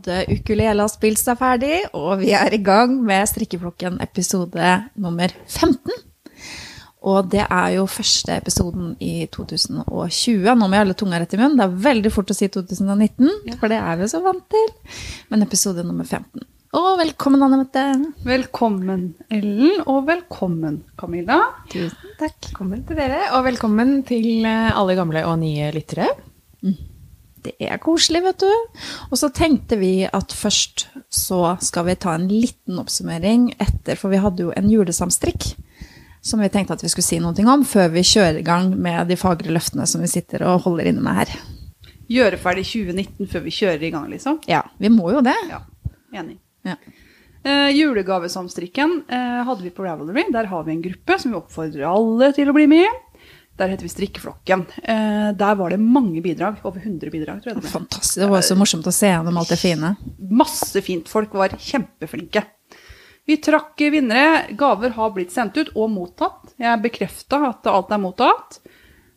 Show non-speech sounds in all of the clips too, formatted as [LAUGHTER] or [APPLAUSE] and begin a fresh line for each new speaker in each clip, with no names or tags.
Hadde Ukulele spilt seg ferdig, og vi er i gang med Strikkeflokken episode nummer 15. Og det er jo første episoden i 2020. Nå må jeg holde tunga rett i munnen. Det er veldig fort å si 2019, for det er vi så vant til. Men episode nummer 15. Og velkommen, Anne Mette.
Velkommen, Ellen, og velkommen, Camilla.
Tusen takk.
Velkommen til dere, og velkommen til eh, alle gamle og nye lyttere.
Det er koselig, vet du. Og så tenkte vi at først så skal vi ta en liten oppsummering etter, for vi hadde jo en julesamstrikk som vi tenkte at vi skulle si noe om før vi kjører i gang med de fagre løftene som vi sitter og holder inne med her.
Gjøre ferdig 2019 før vi kjører i gang, liksom.
Ja, vi må jo det.
Ja, enig.
Ja.
Eh, julegavesamstrikken eh, hadde vi på Ravelry. Der har vi en gruppe som vi oppfordrer alle til å bli med i. Der heter vi Strikkeflokken. Eh, der var det mange bidrag. Over 100 bidrag, tror jeg det.
Fantastisk. Det var så morsomt å se gjennom alt det fine.
Masse fint. Folk var kjempeflinke. Vi trakk vinnere. Gaver har blitt sendt ut og mottatt. Jeg bekrefta at alt er mottatt.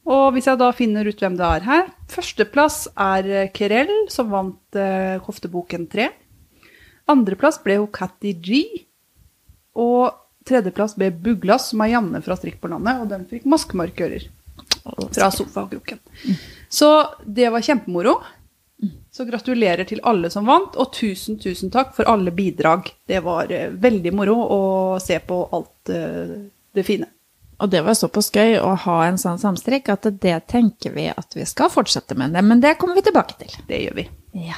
Og hvis jeg da finner ut hvem det er her Førsteplass er Kerel, som vant eh, Kofteboken 3. Andreplass ble hun Catty G. Og tredjeplass ble Buglas, som er Janne fra Strikk på landet, og den fikk maskemarkører fra sofakroken. Så det var kjempemoro. Så gratulerer til alle som vant, og tusen, tusen takk for alle bidrag. Det var eh, veldig moro å se på alt eh, det fine.
Og det var såpass gøy å ha en sånn samstrikk at det tenker vi at vi skal fortsette med. Det, men det kommer vi tilbake til.
Det gjør vi.
Ja.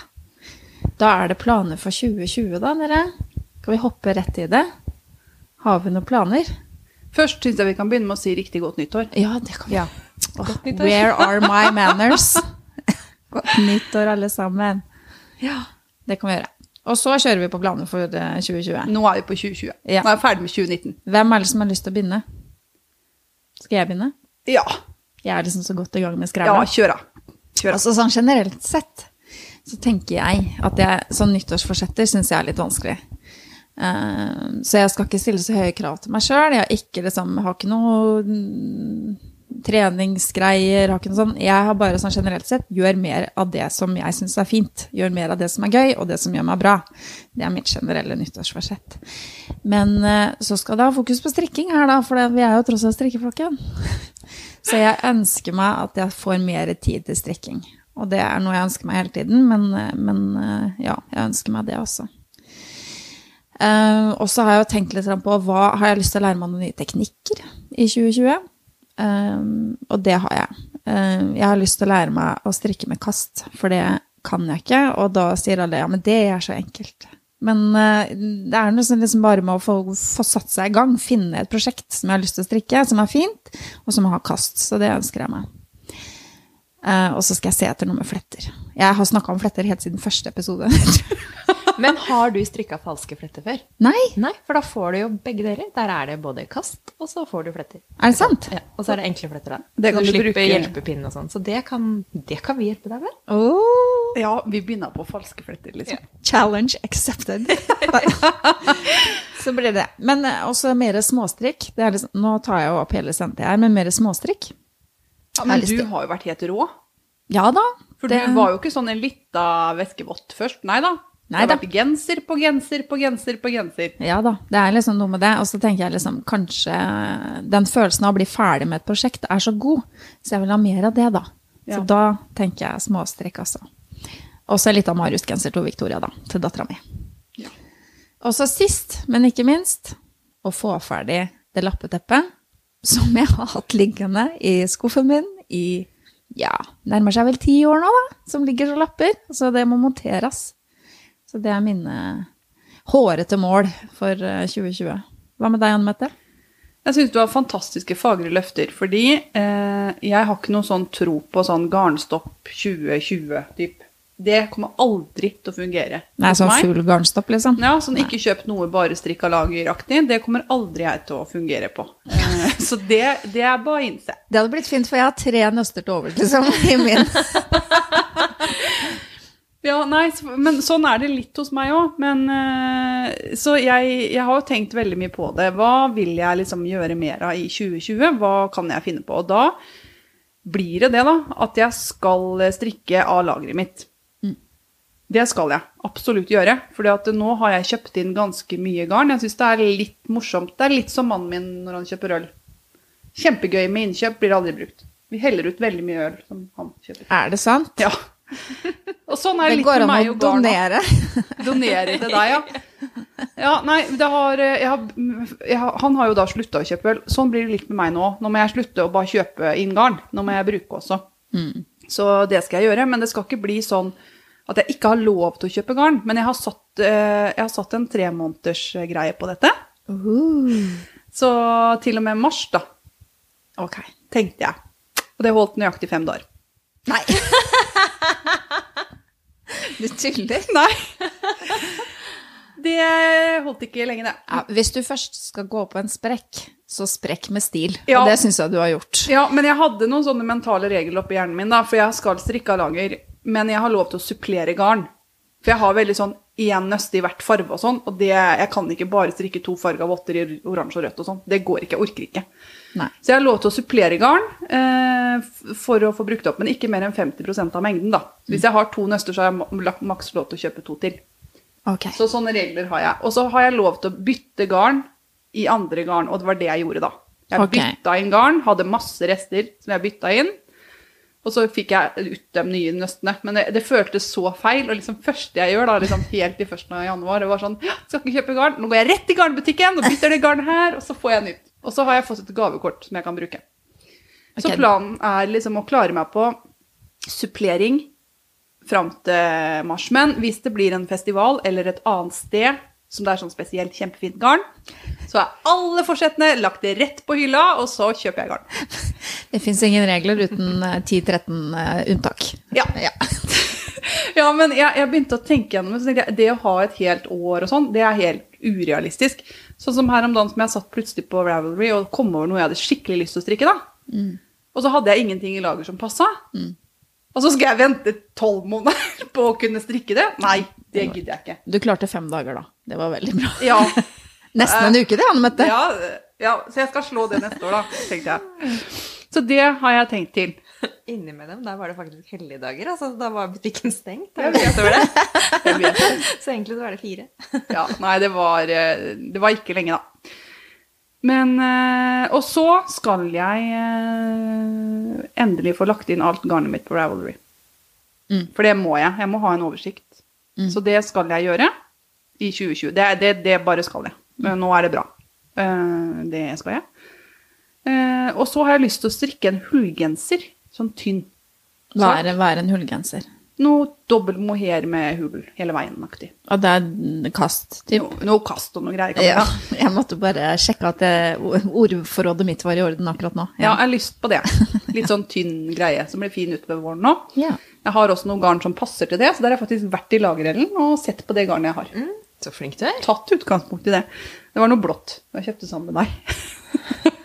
Da er det planer for 2020, da, dere. Skal vi hoppe rett i det? Har vi noen planer?
Først syns jeg vi kan begynne med å si riktig godt nyttår.
Ja, det kan vi.
Ja. Oh,
where are my manners? [LAUGHS] Godt nyttår, alle sammen. Ja, det kan vi gjøre. Og så kjører vi på planer for eh, 2020.
Nå er vi på 2020.
Ja.
Nå er vi ferdig med 2019.
Hvem er det som har lyst til å begynne? Skal jeg begynne?
Ja,
Jeg er liksom så godt i gang med
ja kjør da. Kjør av.
Altså sånn generelt sett så tenker jeg at jeg, sånn nyttårsforsetter syns jeg er litt vanskelig. Eh, så jeg skal ikke stille så høye krav til meg sjøl. Jeg har ikke, liksom, ikke noe mm, treningsgreier. Har ikke noe sånn. Jeg har bare sånn generelt sett gjør mer av det som jeg syns er fint. Gjør mer av det som er gøy, og det som gjør meg bra. Det er mitt generelle nyttårsforsett. Men eh, så skal det ha fokus på strikking her, da, for vi er jo tross alt strikkeflokken. [LAUGHS] Så jeg ønsker meg at jeg får mer tid til strikking. Og det er noe jeg ønsker meg hele tiden, men, men eh, ja, jeg ønsker meg det også. Eh, og så har jeg jo tenkt litt på hva har jeg lyst til å lære meg noen nye teknikker i 2020. Eh, og det har jeg. Uh, jeg har lyst til å lære meg å strikke med kast, for det kan jeg ikke. Og da sier alle ja, men det er så enkelt. Men uh, det er sånn liksom bare med å få, få satt seg i gang, finne et prosjekt som jeg har lyst til å strikke, som er fint, og som har kast. Så det ønsker jeg meg. Og så skal jeg se etter noe med fletter. Jeg har snakka om fletter helt siden første episode. [LAUGHS]
Men har du strikka falske fletter før?
Nei,
Nei, for da får du jo begge deler. Der er det både kast, og så får du fletter.
er det sant?
Ja, og så er det enkle fletter, da.
Det kan
du,
du
slipper
bruke-
hjelpepinn og sånn. Så det kan, det kan vi hjelpe deg med.
Oh,
Ja, vi begynner på falske fletter, liksom.
challenge accepted. [LAUGHS] så blir det. Men eh, også mer småstrikk. Det er liksom, nå tar jeg jo opp hele senter her, men mer småstrikk.
Ja, men du har jo vært helt rå.
Ja da.
For
det-
du var jo ikke sånn en lita væskevott først. Nei da.
Nei
det
da.
har vært genser på genser på genser på genser.
Ja da, det er liksom noe med det. Og så tenker jeg liksom kanskje den følelsen av å bli ferdig med et prosjekt er så god, så jeg vil ha mer av det, da. Så da tenker jeg småstrekk, altså. Og så litt av Marius-genser til Victoria, da, til dattera mi.
Ja.
Og så sist, men ikke minst, å få ferdig det lappeteppet som jeg har hatt liggende i skuffen min i ja, nærmer seg vel ti år nå, da, som ligger som lapper. Så det må monteres. Så det er mine hårete mål for eh, 2020. Hva med deg, Anne Mette?
Jeg syns du har fantastiske fagre løfter, fordi eh, jeg har ikke noen sånn tro på sånn garnstopp 2020-typ. Det kommer aldri til å fungere.
Nei, sånn full garnstopp, liksom?
Ja, sånn ikke kjøp noe bare strikka lageraktig. Det kommer aldri jeg til å fungere på. Eh, [LAUGHS] så det, det er bare å innse.
Det hadde blitt fint, for jeg har tre nøster til overs, liksom, i min. [LAUGHS]
Ja, nei, men sånn er det litt hos meg òg. Eh, Så jeg, jeg har jo tenkt veldig mye på det. Hva vil jeg liksom gjøre mer av i 2020? Hva kan jeg finne på? Og da blir det det, da. At jeg skal strikke av lageret mitt. Det skal jeg absolutt gjøre. For nå har jeg kjøpt inn ganske mye garn. Jeg syns det er litt morsomt. Det er litt som mannen min når han kjøper øl. Kjempegøy med innkjøp, blir aldri brukt. Vi heller ut veldig mye øl som han kjøper.
Er det sant?
Ja. [LAUGHS] Og sånn er det
Det
litt
går
meg
og
barna.
å
går an å
donere. [LAUGHS]
Donere til deg, ja. Ja, nei, det har, eh, jeg har, jeg har Han har jo da slutta å kjøpe øl. Sånn blir det litt med meg nå. Nå må jeg slutte å bare kjøpe inn garn. Nå må jeg bruke også. Så det skal jeg gjøre. Men det skal ikke bli sånn at jeg ikke har lov til å kjøpe garn. Men jeg har satt, eh, jeg har satt en tremånedersgreie på dette. Så til og med mars, da,
Ok.
tenkte jeg. Og det holdt nøyaktig fem dager.
Nei. [LAUGHS] [LAUGHS] Du tuller. [LAUGHS]
Nei. Det holdt ikke lenge, det.
Ja, hvis du først skal gå på en sprekk, så sprekk med stil.
Ja.
Og det syns jeg du har gjort.
Ja, men jeg hadde noen sånne mentale regler oppi hjernen min, da, for jeg skal strikke av lager, men jeg har lov til å supplere garn. For jeg har veldig sånn én nøste i hvert farve og sånn, og det, jeg kan ikke bare strikke to farger av votter i oransje og rødt og sånn. Det går ikke, jeg orker ikke.
Nei.
Så jeg har lov til å supplere garn eh, for å få brukt opp, men ikke mer enn 50% av mengden, da. Så hvis jeg har to nøster, så har jeg maks lov til å kjøpe to til.
Okay.
Så sånne regler har jeg. Og så har jeg lov til å bytte garn i andre garn, og det var det jeg gjorde da. Jeg
okay.
bytta inn garn, hadde masse rester som jeg bytta inn. Og så fikk jeg ut de nye nøstene. Men det, det føltes så feil. Og liksom første jeg gjør, da, liksom helt i 1. januar, det var sånn «Ja, Skal ikke kjøpe garn. Nå går jeg rett i garnbutikken og bytter det garnet her, og så får jeg nytt. Og så har jeg fått et gavekort som jeg kan bruke. Så planen er liksom å klare meg på supplering fram til mars. Men hvis det blir en festival eller et annet sted som det er sånn spesielt kjempefint garn, så er alle forsettene lagt rett på hylla, og så kjøper jeg garn. [LAUGHS]
Det fins ingen regler uten eh, 10-13 eh, unntak.
Ja.
Ja. [LAUGHS]
Ja, men jeg, jeg begynte å tenke gjennom det. Det å ha et helt år og sånn, det er helt urealistisk. Sånn som her om dagen som jeg satt plutselig på Ravelry og kom over noe jeg hadde skikkelig lyst til å strikke. da. Og så hadde jeg ingenting i lager som passa. Og så skal jeg vente tolv måneder [LAUGHS] på å kunne strikke det? Nei, det gidder jeg ikke.
Du klarte fem dager, da. Det var veldig bra.
Ja, [LAUGHS]
Nesten en uke, det, Anne Mette.
ja, ja, så jeg skal slå det neste år, da, tenkte jeg. [LAUGHS] Så det har jeg tenkt til.
Innimellom der var det faktisk helligdager. Altså, da var butikken stengt. [LAUGHS]
Jeg vet
det. Så egentlig så var det fire. [LAUGHS]
Ja, nei, det var, eh, det var ikke lenge, da. Men eh, Og så skal jeg eh, endelig få lagt inn alt garnet mitt på Ravelry.
Mm.
For det må jeg. Jeg må ha en oversikt. Så det skal jeg gjøre i 2020. Det, det, det bare skal jeg. Men nå er det bra. Eh, det skal jeg. Eh, og så har jeg lyst til å strikke en hullgenser. Sånn tynn.
Være, være en hullgenser.
Noe dobbel mohair med hull hele veien-aktig.
Og det er kast, typ.
Noe, noe kast og noe greier. kan
Ja, jeg måtte bare sjekke at det, ordforrådet mitt var i orden akkurat nå.
Ja, jeg har lyst på det. Litt sånn tynn greie som blir fin utover våren nå.
Ja.
Jeg har også noe garn som passer til det, så der har jeg faktisk vært i lagerellen og sett på det garnet jeg har.
Så flink du er.
Tatt utgangspunkt i det. Det var noe blått jeg kjøpte sammen med deg.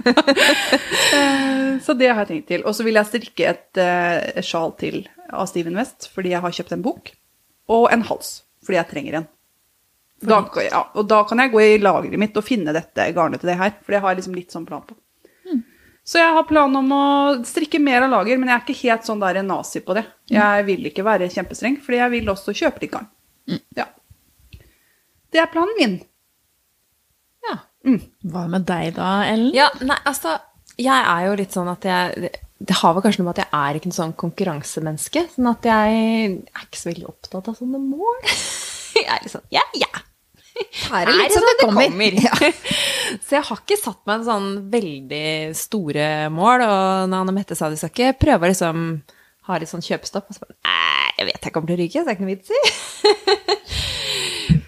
[LAUGHS] Så det har jeg tenkt til. Og så vil jeg strikke et, eh, et sjal til av Steven West, fordi jeg har kjøpt en bok. Og en hals, fordi jeg trenger en. Da, ja, og da kan jeg gå i lageret mitt og finne dette garnet til det her, for det har jeg liksom litt sånn plan på. Så jeg har plan om å strikke mer av lager, men jeg er ikke helt sånn der nazi på det. Jeg vil ikke være kjempestreng, fordi jeg vil også kjøpe litt garn. Ja. Det er planen min.
Ja.
Hva med deg da, Ellen?
Ja, nei, altså, jeg er jo litt sånn at jeg det- Det har vel kanskje noe med at jeg er ikke en sånn konkurransemenneske. Sånn at jeg er ikke så veldig opptatt av sånne mål. [LAUGHS] Jeg er litt sånn ja, ja.
Her er litt som det kommer. Ja. [LAUGHS]
Så jeg har ikke satt meg en sånn veldig store mål. Og når Anne Mette sa de skal ikke prøve å liksom ha litt sånn kjøpestopp, og så bare Nei, jeg vet jeg kommer til å ryke, så det er ikke noe vits i.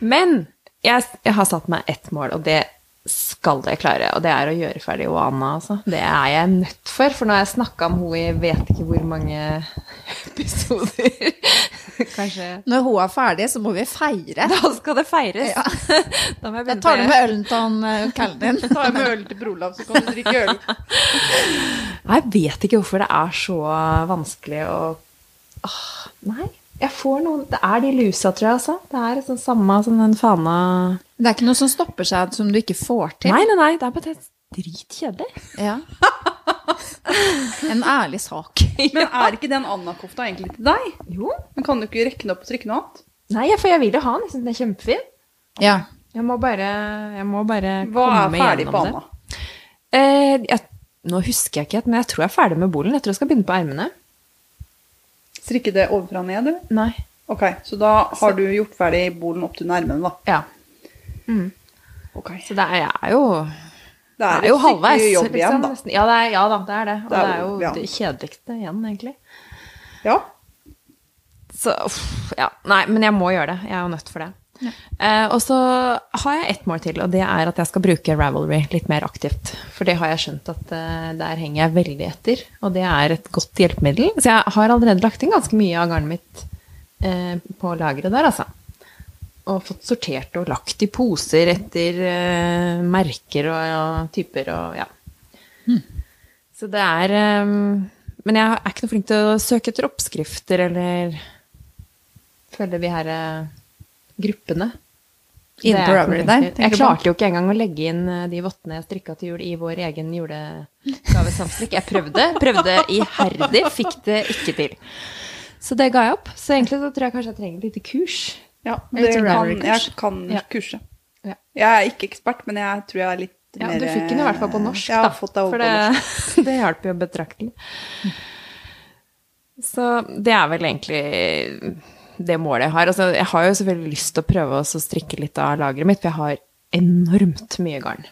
[LAUGHS] Men jeg, jeg har satt meg ett mål, og det skal jeg klare. Og det er å gjøre ferdig Oana, altså. Det er jeg nødt for, for nå har jeg snakka om henne i vet ikke hvor mange episoder. [LAUGHS] Kanskje
Når hun er ferdig, så må vi feire.
Da skal det feires.
Ja. [LAUGHS]
Da jeg
Da tar du med ølen til han eh, kallen din. [LAUGHS]
Ta med øl til Brolav, så kan du drikke øl.
Jeg vet ikke hvorfor det er så vanskelig å Åh, Nei. Jeg får noen Det er de lusa, tror jeg, altså. Det er sånn samme som den fana
Det er ikke noe som stopper seg som du ikke får til.
Nei, nei, nei. Det er bare helt dritkjedelig.
Ja. [LAUGHS] En ærlig sak. [LAUGHS]
Men er ikke den Anna-kofta egentlig til deg?
Jo.
Men kan du ikke rekke den opp og trykke noe annet?
Nei, for jeg vil jo ha den. Jeg syns den er kjempefin.
Ja.
Jeg må bare, jeg må bare
Hva er
komme
ferdig på
det.
Anna?
Eh, jeg, nå husker jeg ikke men jeg tror jeg er ferdig med bolen. Jeg tror jeg skal begynne på ermene.
Strikke det ovenfra og ned, eller?
Nei.
Ok, så da har du gjort ferdig bolen opp til nærmene, da.
Ja.
Ok.
Så det er, jeg er jo
Det
Det
er,
er jo halvveis.
jobb
liksom,
igjen, da.
Ja, det er, ja da, det er det. Og
Det er
er
jo- ja.
det kjedeligste igjen, egentlig.
Ja.
Så uff, ja. Nei, men jeg må gjøre det. Jeg er jo nødt for det. Eh, og så har jeg ett mål til, og det er at jeg skal bruke Ravelry litt mer aktivt. For det har jeg skjønt at eh, der henger jeg veldig etter, og det er et godt hjelpemiddel. Så jeg har allerede lagt inn ganske mye av garnet mitt eh, på lageret der, altså. Og fått sortert og lagt i poser etter uh, merker og, og typer og ja. Så det er um, Men jeg er ikke noe flink til å søke etter oppskrifter eller følge de her uh, gruppene.
Inn
Det er
på
ikke
der,
Jeg klarte jo ikke engang å legge inn de vottene jeg strikka til jul i vår egen julegavesamstrikk. Jeg prøvde, prøvde iherdig, fikk det ikke til. Så det ga jeg opp. Så egentlig så tror jeg kanskje jeg trenger et lite kurs.
Ja det kan, jeg kan
Ja.
kurset.
Ja.
Jeg er ikke ekspert, men jeg tror jeg er litt
Ja,
mer
du fikk den i hvert fall på norsk,
Jeg har
da. for
på
det,
norsk. [LAUGHS]
det hjalp jo betraktelig. Så det er vel egentlig det målet jeg har. Altså, jeg har jo selvfølgelig lyst til å prøve å strikke litt av lageret mitt, for jeg har enormt mye garn.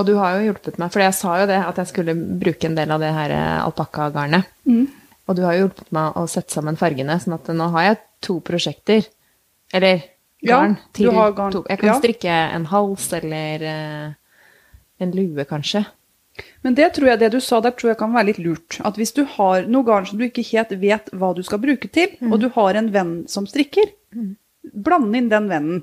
Og du har jo hjulpet meg, for jeg sa jo det, at jeg skulle bruke en del av det her alpakkagarnet.
Mm.
Og du har jo hjulpet meg å sette sammen fargene, sånn at nå har jeg to prosjekter. Eller garn.
ja, til garn,
To. Jeg kan
ja.
strikke en hals eller eh, en lue, kanskje.
Men det tror jeg, det du sa der, tror jeg kan være litt lurt. At hvis du har noe garn som du ikke helt vet hva du skal bruke til,
Mm.
og du har en venn som strikker, bland inn den vennen.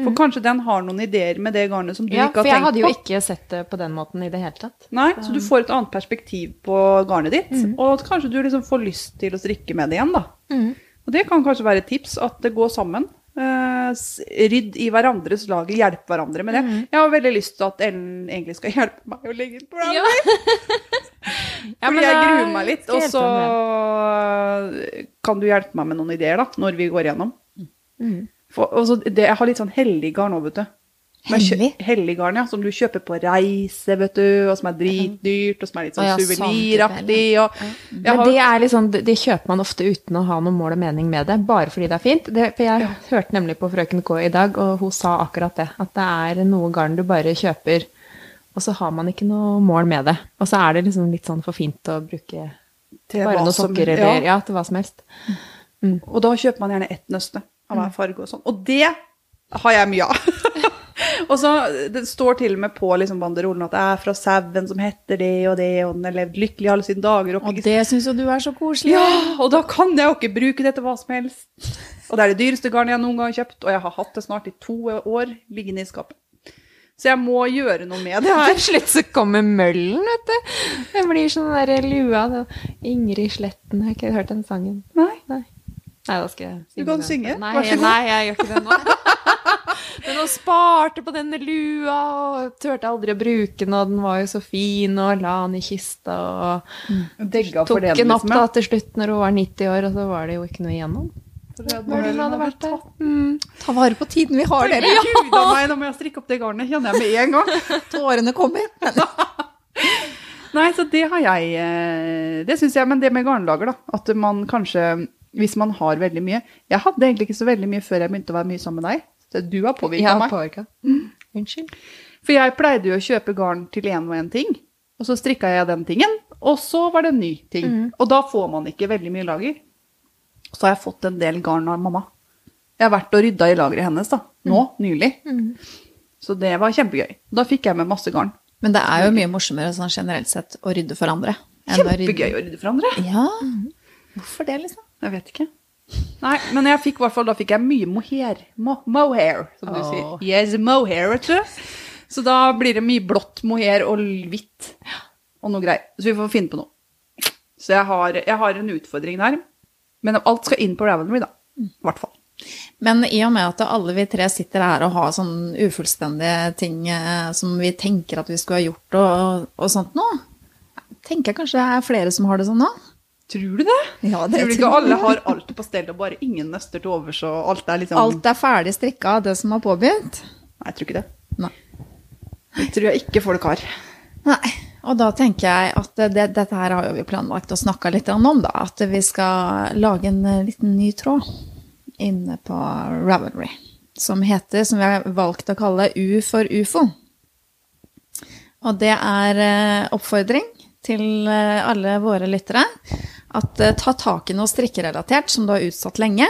For kanskje den har noen ideer med det garnet som du
Mm. Ja,
ikke
for jeg hadde jo
på.
ikke sett det på den måten i det hele tatt.
Nei, så du får et annet perspektiv på garnet ditt,
Mm.
og kanskje du liksom får lyst til å strikke med det igjen, da. Og det kan kanskje være et tips, at det går sammen. Eh, rydd i hverandres lag, hjelp hverandre med det.
Mm.
Jeg har veldig lyst til at Ellen egentlig skal [LAUGHS] hjelpe meg å legge ut på
Ja. [LAUGHS]
Fordi jeg gruer meg litt, og så kan du hjelpe meg med noen ideer da, når vi går igjennom.
Mm.
For, og det, jeg har litt sånn hellige garn òg, vet du.
Hellig?
Hellig garn, ja. Som du kjøper på reise, vet du, og som er dritdyrt, og som er litt sånn
ja, sånn
suveniraktig. Og ja.
Men det er liksom, det kjøper man ofte uten å ha noe mål og mening med det, bare fordi det er fint. Det, for jeg hørte nemlig på Frøken K i dag, og hun sa akkurat det. At det er noe garn du bare kjøper, og så har man ikke noe mål med det. Og så er det liksom litt sånn for fint å bruke
til
bare noen sokker eller ja. til hva som helst.
Og da kjøper man gjerne ett nøste av hver farge og sånn. Og det har jeg mye av. og så Det står til og med på liksom banderollen at det er fra sauen som heter det og det, og den har levd lykkelig alle sine dager. Og,
Og det syns jo du er så koselig.
ja, og da kan jeg jo ikke bruke det til hva som helst. Og det er det dyreste garnet jeg noen gang har kjøpt, og jeg har hatt det snart i to år liggende i skapet. Så jeg må gjøre noe med det her. [LAUGHS]
Til slutt så kommer møllen, vet du. Det blir sånn der lua. Ingrid Sletten, har ikke hørt den sangen?
Nei.
Nei. Nei, da skal jeg
Du kan
den.
synge.
Nei,
Vær så god.
nei, jeg gjør ikke det nå. Hun sparte på denne lua og turte aldri å bruke den, og den var jo så fin, og la den i kista og
Degga for
tok den opp
liksom, ja.
da til slutt når hun var 90 år, og så var det jo ikke noe igjennom. Når den hadde vært der. Mm.
Ta vare på tiden vi har, dere.
Gud a meg, nå må jeg strikke opp det garnet, kjenner jeg med en gang. [LAUGHS]
Tårene kommer. [LAUGHS]
Nei, så det har jeg eh, Det syns jeg, men det med garnlager, da. At man kanskje, hvis man har veldig mye Jeg hadde egentlig ikke så veldig mye før jeg begynte å være mye sammen med deg. Så du har påvirka
Ja,
meg.
påvirka. Unnskyld.
For jeg pleide jo å kjøpe garn til én og én ting, og så strikka jeg den tingen, og så var det en ny ting. Og da får man ikke veldig mye lager. Så har jeg fått en del garn av mamma. Jeg har vært og rydda i lageret hennes da, nå, nylig. Så det var kjempegøy. Da fikk jeg med masse garn.
Men det er jo mye morsommere sånn generelt sett å rydde for andre.
Kjempegøy å rydde for andre.
Ja. Hvorfor det, liksom?
Jeg vet ikke. Nei, men jeg fikk, hvert fall, da fikk jeg mye mohair. Mo mohair, som du
oh.
sier. Yes, mohair, vet du. Så da blir det mye blått mohair og hvitt og noe greier. Så vi får finne på noe. Så jeg har, jeg har en utfordring der. Men alt skal inn på Ravenry, da. I hvert fall.
Men i og med at alle vi tre sitter her og har sånn ufullstendige ting eh, som vi tenker at vi skulle ha gjort og, og sånt nå, tenker jeg kanskje det er flere som har det sånn nå?
Tror du det?
Ja, det
tror du
tror
ikke alle har alt på stell og bare ingen nøster til overs og alt er liksom
Alt er ferdig strikka av det som har påbegynt.
Nei, jeg tror ikke det.
Nei.
Det tror jeg ikke folk har.
Nei. Og da tenker jeg at det, dette her har jo vi planlagt og snakka litt om, da. At vi skal lage en eh, liten ny tråd inne på Ravelry. Som heter, som vi har valgt å kalle U for ufo. Og det er eh, oppfordring til eh, alle våre lyttere at eh, ta tak i noe strikkerelatert som du har utsatt lenge.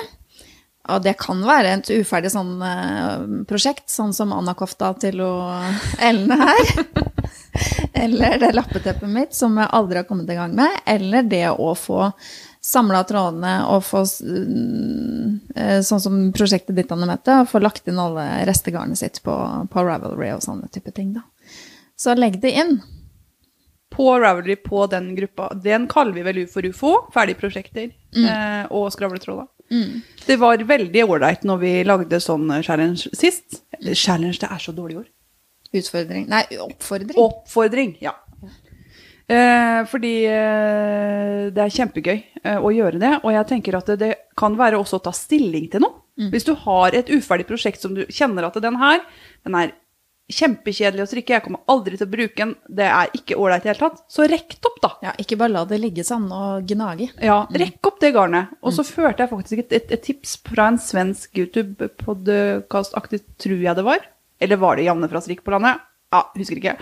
Og det kan være et uferdig sånn eh, prosjekt, sånn som Anna-kofta til å [LAUGHS] Ellen her. eller det lappeteppet mitt som jeg aldri har kommet i gang med. Eller det å få samla trådene og få eh, Sånn som prosjektet ditt, Anne Mette, få lagt inn alle restegarnet sitt på, på Ravelry og sånne type ting, da. Så legg det inn.
På Ravelry, på den gruppa. Den kaller vi vel UFO ufo. Ferdige prosjekter. Eh, og skravletråder. Det var veldig ålreit når vi lagde sånn challenge sist. Challenge, det er så dårlig ord.
Utfordring Nei, oppfordring.
Oppfordring, ja. Eh, fordi eh, det er kjempegøy eh, å gjøre det. Og jeg tenker at det, det kan være også å ta stilling til noe. Hvis du har et uferdig prosjekt som du kjenner at den her, den er kjempekjedelig å strikke, jeg kommer aldri til å bruke den, det er ikke ålreit i det hele tatt, så rekk opp, da.
Ja, ikke bare la det ligge sånn og gnage.
Ja, rekk opp det garnet. Og så førte jeg faktisk et, et, et tips fra en svensk YouTube-podkastaktig, tror jeg det var. Eller var det Janne fra Strikk på landet? Ja, husker ikke.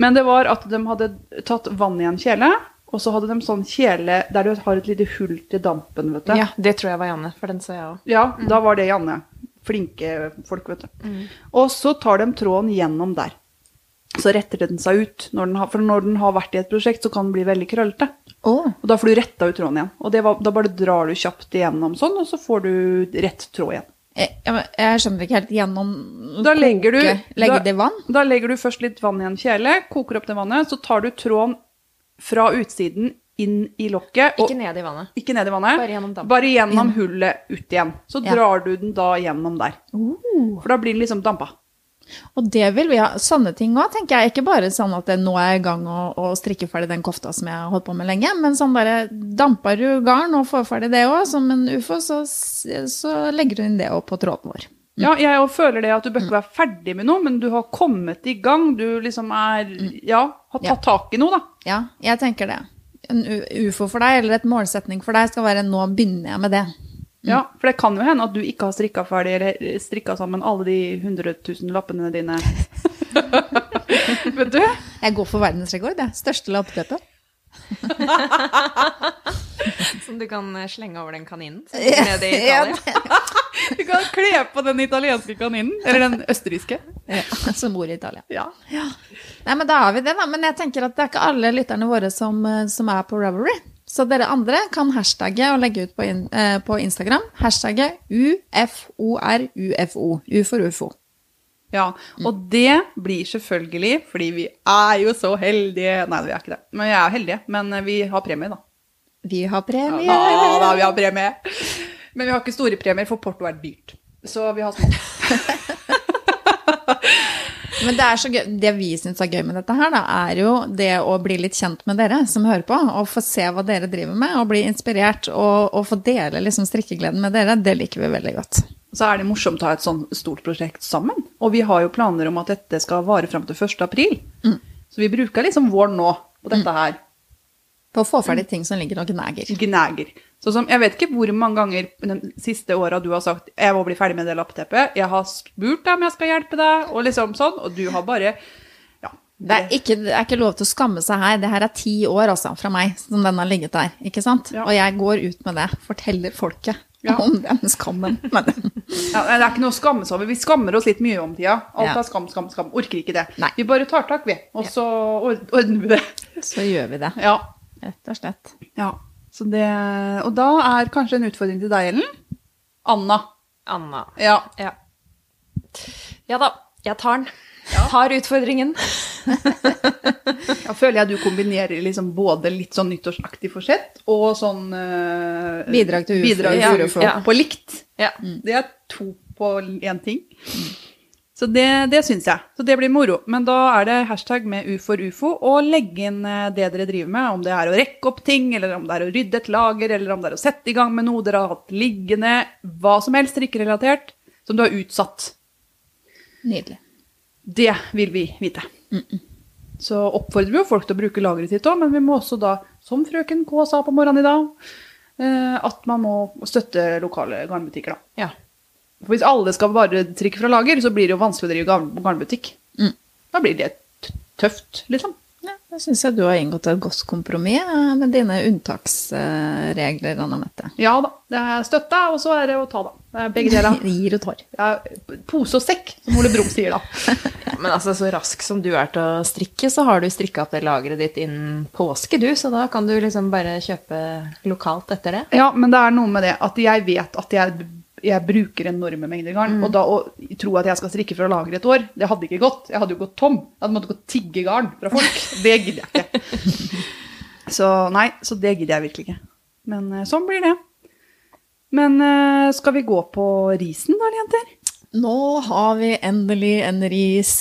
Men det var at de hadde tatt vann i en kjele, og så hadde de sånn kjele der du har et lite hull til dampen, vet du.
Ja, det tror jeg var Janne, for den så jeg òg.
Ja, da var det Janne. Flinke folk, vet du. Og så tar de tråden gjennom der. Så retter den seg ut. Når den har, for når den har vært i et prosjekt, så kan den bli veldig krøllete.
Oh.
Og da får du retta ut tråden igjen. Og det var, da bare drar du kjapt igjennom sånn, og så får du rett tråd igjen.
Jeg, jeg, skjønner ikke helt gjennom
Da legger du,
legger
da,
det vann?
Da legger du først litt vann i en kjele, koker opp det vannet, så tar du tråden fra utsiden inn i lokket. og-
Ikke ned i vannet.
Ikke ned i vannet.
Bare gjennom dampen.
Bare gjennom hullet ut igjen. Så
Ja.
drar du den da gjennom der. For da blir den liksom dampa.
Og det vil vi ha. Sånne ting òg, tenker jeg. Ikke bare sånn at nå er jeg i gang å, å strikke ferdig den kofta som jeg har holdt på med lenge, men sånn bare damper du garn og får ferdig det òg, som en ufo, så, så legger du inn det òg på tråden vår.
Ja, jeg òg føler det at du bør ikke være ferdig med noe, men du har kommet i gang. Du liksom er Ja, har
Ja.
tatt tak i noe, da.
Ja, jeg tenker det. En ufo for deg, eller et målsetning for deg, skal være 'nå begynner jeg med det'.
Ja, For det kan jo hende at du ikke har strikka ferdig, eller strikka sammen alle de 100 000 lappene dine. [LAUGHS] Vet du?
Jeg går for verdensrekord, jeg. Største lappeteppe. [LAUGHS]
Som du kan eh, slenge over den kaninen som er nede i
Ja. [LAUGHS]
Du kan kle på den italienske kaninen. Eller den østerrikske.
Ja, [LAUGHS] som bor i Italia.
Ja.
Nei, men da har vi det, da. Men jeg tenker at det er ikke alle lytterne våre som, eh, som er på Ravelry. Så dere andre kan hashtagge og legge ut på, in, eh, på Instagram. Hashtagget UFORUFO. U for ufo.
Ja. Og det blir selvfølgelig fordi vi er jo så heldige Nei, vi er ikke det. Men vi er heldige. Men vi har premie, da.
Vi har premie!
Ja, da, vi har premie. Men vi har ikke store premier, for porto er dyrt. Så vi har små. [LAUGHS]
Men det, er så gøy, det vi syns er gøy med dette her, da, er jo det å bli litt kjent med dere som hører på, og få se hva dere driver med, og bli inspirert, og, og få dele liksom strikkegleden med dere. Det liker vi veldig godt.
Så er det morsomt å ha et sånn stort prosjekt sammen. Og vi har jo planer om at dette skal vare fram til 1. april. Så vi bruker liksom våren nå på dette her.
På å få ferdig ting som ligger og gnager.
Gnager. Så som, jeg vet ikke hvor mange ganger de siste åra du har sagt 'jeg må bli ferdig med det lappeteppet'. Jeg har spurt deg om jeg skal hjelpe deg, og liksom sånn, og du har bare Ja.
Det er, ikke, det er ikke lov til å skamme seg her. Det her er ti år altså, fra meg som den har ligget der. ikke sant?
Ja.
Og jeg går ut med det. Forteller folket
Ja.
om den skammen. [LAUGHS] Men,
Ja, det er ikke noe å skamme seg over. Vi skammer oss litt mye om tida. Alt
Ja.
er skam, skam, skam. Orker ikke det.
Nei.
Vi bare tar tak, vi. Og så ordner vi det.
så gjør vi det.
Ja.
Rett og slett.
ja. Så det, og da er kanskje en utfordring til deg, Ellen. Anna.
Anna.
Ja.
Ja. ja da, jeg tar den. Tar utfordringen. [LAUGHS] [LAUGHS]
Da føler jeg du kombinerer liksom både litt sånn nyttårsaktig forsett og sånn uh,
Bidrag til ufo. Ja.
Ja.
på likt.
Ja.
Det er to på én ting. Så det, det syns jeg. Så det blir moro. Men da er det hashtag med U for ufo, og legge inn eh, det dere driver med. Om det er å rekke opp ting, eller om det er å rydde et lager, eller om det er å sette i gang med noe dere har hatt liggende. Hva som helst strikkerelatert som du har utsatt.
Nydelig.
Det vil vi vite. Så oppfordrer vi jo folk til å bruke lageret sitt òg, men vi må også da, som frøken K sa på morgenen i dag, eh, at man må støtte lokale garnbutikker, da.
Ja.
For hvis alle skal bare trykke fra lager, så blir det jo vanskelig å drive garn- garnbutikk.
Mm.
Da blir det tøft, liksom.
Ja, da syns jeg du har inngått et godt kompromiss eh, med dine unntaksregler, Anna Mette.
Ja da, det er støtte, og så er det å ta, da. Det er begge deler. [LAUGHS]
Gir og tar.
Ja, pose og sekk, som Ole Brumm sier da. [LAUGHS]
Men altså, så rask som du er til å strikke, så har du strikka opp det lageret ditt innen påske, du. Så da kan du liksom bare kjøpe lokalt etter det.
Ja, men det er noe med det at jeg vet at jeg, jeg bruker enorme mengder garn. Og da å tro at jeg skal strikke fra lager et år, det hadde ikke gått. Jeg hadde jo gått tom. Jeg hadde måttet gå tigge garn fra folk. [LAUGHS] Det gidder jeg ikke. Så nei, så det gidder jeg virkelig ikke. Men eh, sånn blir det. Men eh, skal vi gå på risen da, jenter?
Nå har vi endelig en ris.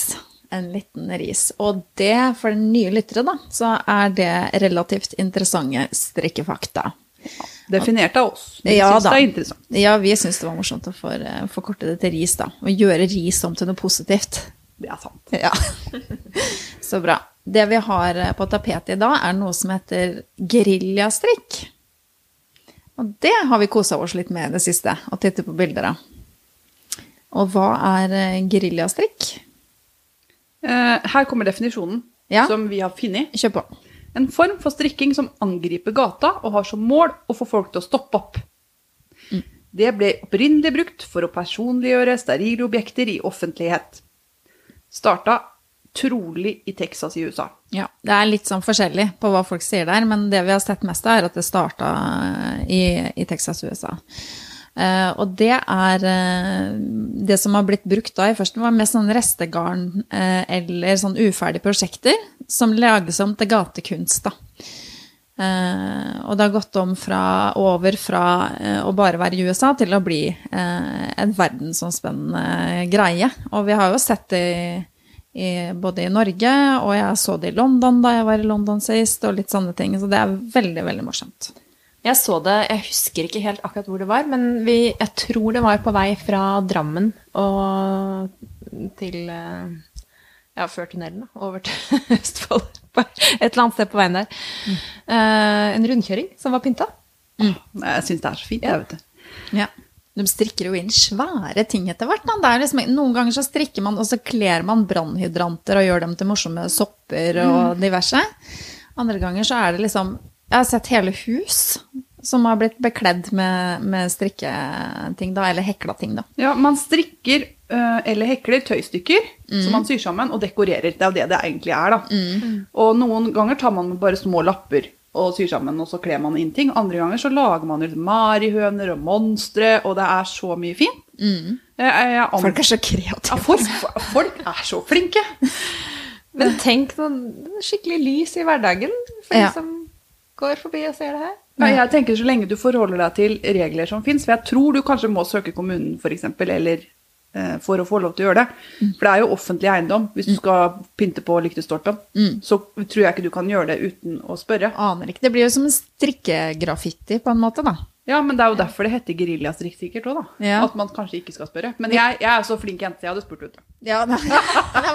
En liten ris. Og det, for nye lyttere, da, så er det relativt interessante strikkefakta.
Definert av oss. Vi
Ja
syns det er interessant.
Ja, vi syns det var morsomt å eh, forkorte det til ris, da. Å gjøre ris om til noe positivt.
Det er sant.
Ja. [LAUGHS] Så bra. Det vi har eh, på tapetet i dag, er noe som heter geriljastrikk. Og det har vi kosa oss litt med i det siste, og titte på bilder av. Og hva er eh, geriljastrikk?
Eh, her kommer definisjonen
Ja.
som vi har funnet.
Kjør på.
En form for strikking som angriper gata og har som mål å få folk til å stoppe opp. Det ble opprinnelig brukt for å personliggjøre sterile objekter i offentlighet. Starta trolig i Texas i USA.
Ja, det er litt sånn forskjellig på hva folk sier der, men det vi har sett mest av, er at det starta i, i Texas, USA. Eh, og det er eh, Det som har blitt brukt da i første, var mest sånn restegarn eh, eller sånn uferdige prosjekter som lages om til gatekunst, da. Og det har gått om fra, over fra å bare være i USA til å bli en verdensomspennende greie. Og vi har jo sett det i, både i Norge, og jeg så det i London da jeg var i London sist, og litt sånne ting. Så det er veldig, veldig morsomt.
Jeg så det, jeg husker ikke helt akkurat hvor det var, men vi, jeg tror det var på vei fra Drammen og til eh, Ja, før tunnelen. Over til [LAUGHS] Østfold. Et eller annet sted på veien der. Eh, en rundkjøring som var pynta.
Jeg syns det er så fint, jeg, vet du.
Ja. De strikker jo inn svære ting etter hvert. Er liksom, noen ganger så strikker man, og så kler man brannhydranter og gjør dem til morsomme sopper og diverse. Andre ganger så er det liksom Jeg har sett hele hus som har blitt bekledd med, med strikketing, da, eller hekla ting, da.
Ja, man strikker eh, eller hekler tøystykker som man syr sammen, og dekorerer. Det er jo det det egentlig er, da. Og noen ganger tar man bare små lapper og syr sammen, og så kler man inn ting. Andre ganger så lager man ut marihøner og monstre, og det er så mye fint. Mm. jeg
Folk er så
ja,
kreative.
folk, folk er så flinke. [LAUGHS]
Men tenk noen skikkelig lys i hverdagen for
Ja.
de som går forbi og ser det her.
Ja, jeg tenker Så lenge du forholder deg til regler som fins, for jeg tror du kanskje må søke kommunen for eksempel, eller eh, for å få lov til å gjøre det. For det er jo offentlig eiendom. Hvis du skal pynte på lyktestolpen, så tror jeg ikke du kan gjøre det uten å spørre.
Aner ikke. Det blir jo som en strikkegraffiti, på en måte, da.
Ja, men det er jo derfor det heter geriljastrikk sikkert òg, da.
Ja.
At man kanskje ikke skal spørre. Men jeg, jeg er så flink jente, jeg hadde spurt, vet [LAUGHS] du.
Ja, det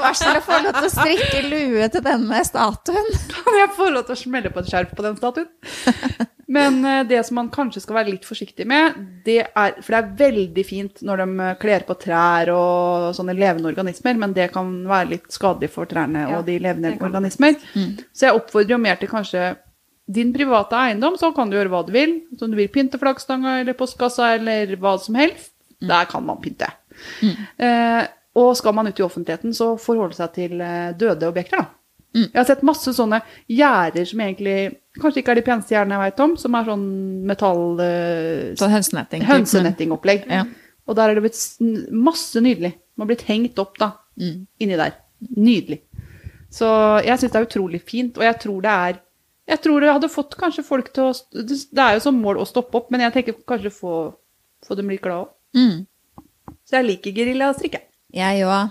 var snill å få lov til å strikke lue til denne statuen. [LAUGHS]
Kan jeg få lov til å smelle på et skjerf på den statuen? Men eh, det som man kanskje skal være litt forsiktig med, det er For det er veldig fint når de eh, kler på trær og sånne levende organismer, men det kan være litt skadelig for trærne og de levende organismer. Så jeg oppfordrer jo mer til kanskje din private eiendom, så kan du gjøre hva du vil. Så om du vil pynte flaggstanga eller postkassa eller hva som helst, der kan man pynte. Eh, og skal man ut i offentligheten, så forholde seg til eh, døde objekter, da. Jeg har sett masse sånne gjerder som egentlig kanskje ikke er de peneste gjerdene jeg vet om, som er sånn metall... eh,
Sånn hønsenetting.
Hønsenettingopplegg.
Ja.
Og der er det blitt masse nydelig. Man har blitt hengt opp da, inni der. Nydelig. Så jeg syns det er utrolig fint, og jeg tror det er Jeg tror det hadde fått kanskje folk til å Det er jo som mål å stoppe opp, men jeg tenker kanskje få, få dem litt glade òg.
Mm.
Så jeg liker geriljastrikk,
Jeg òg.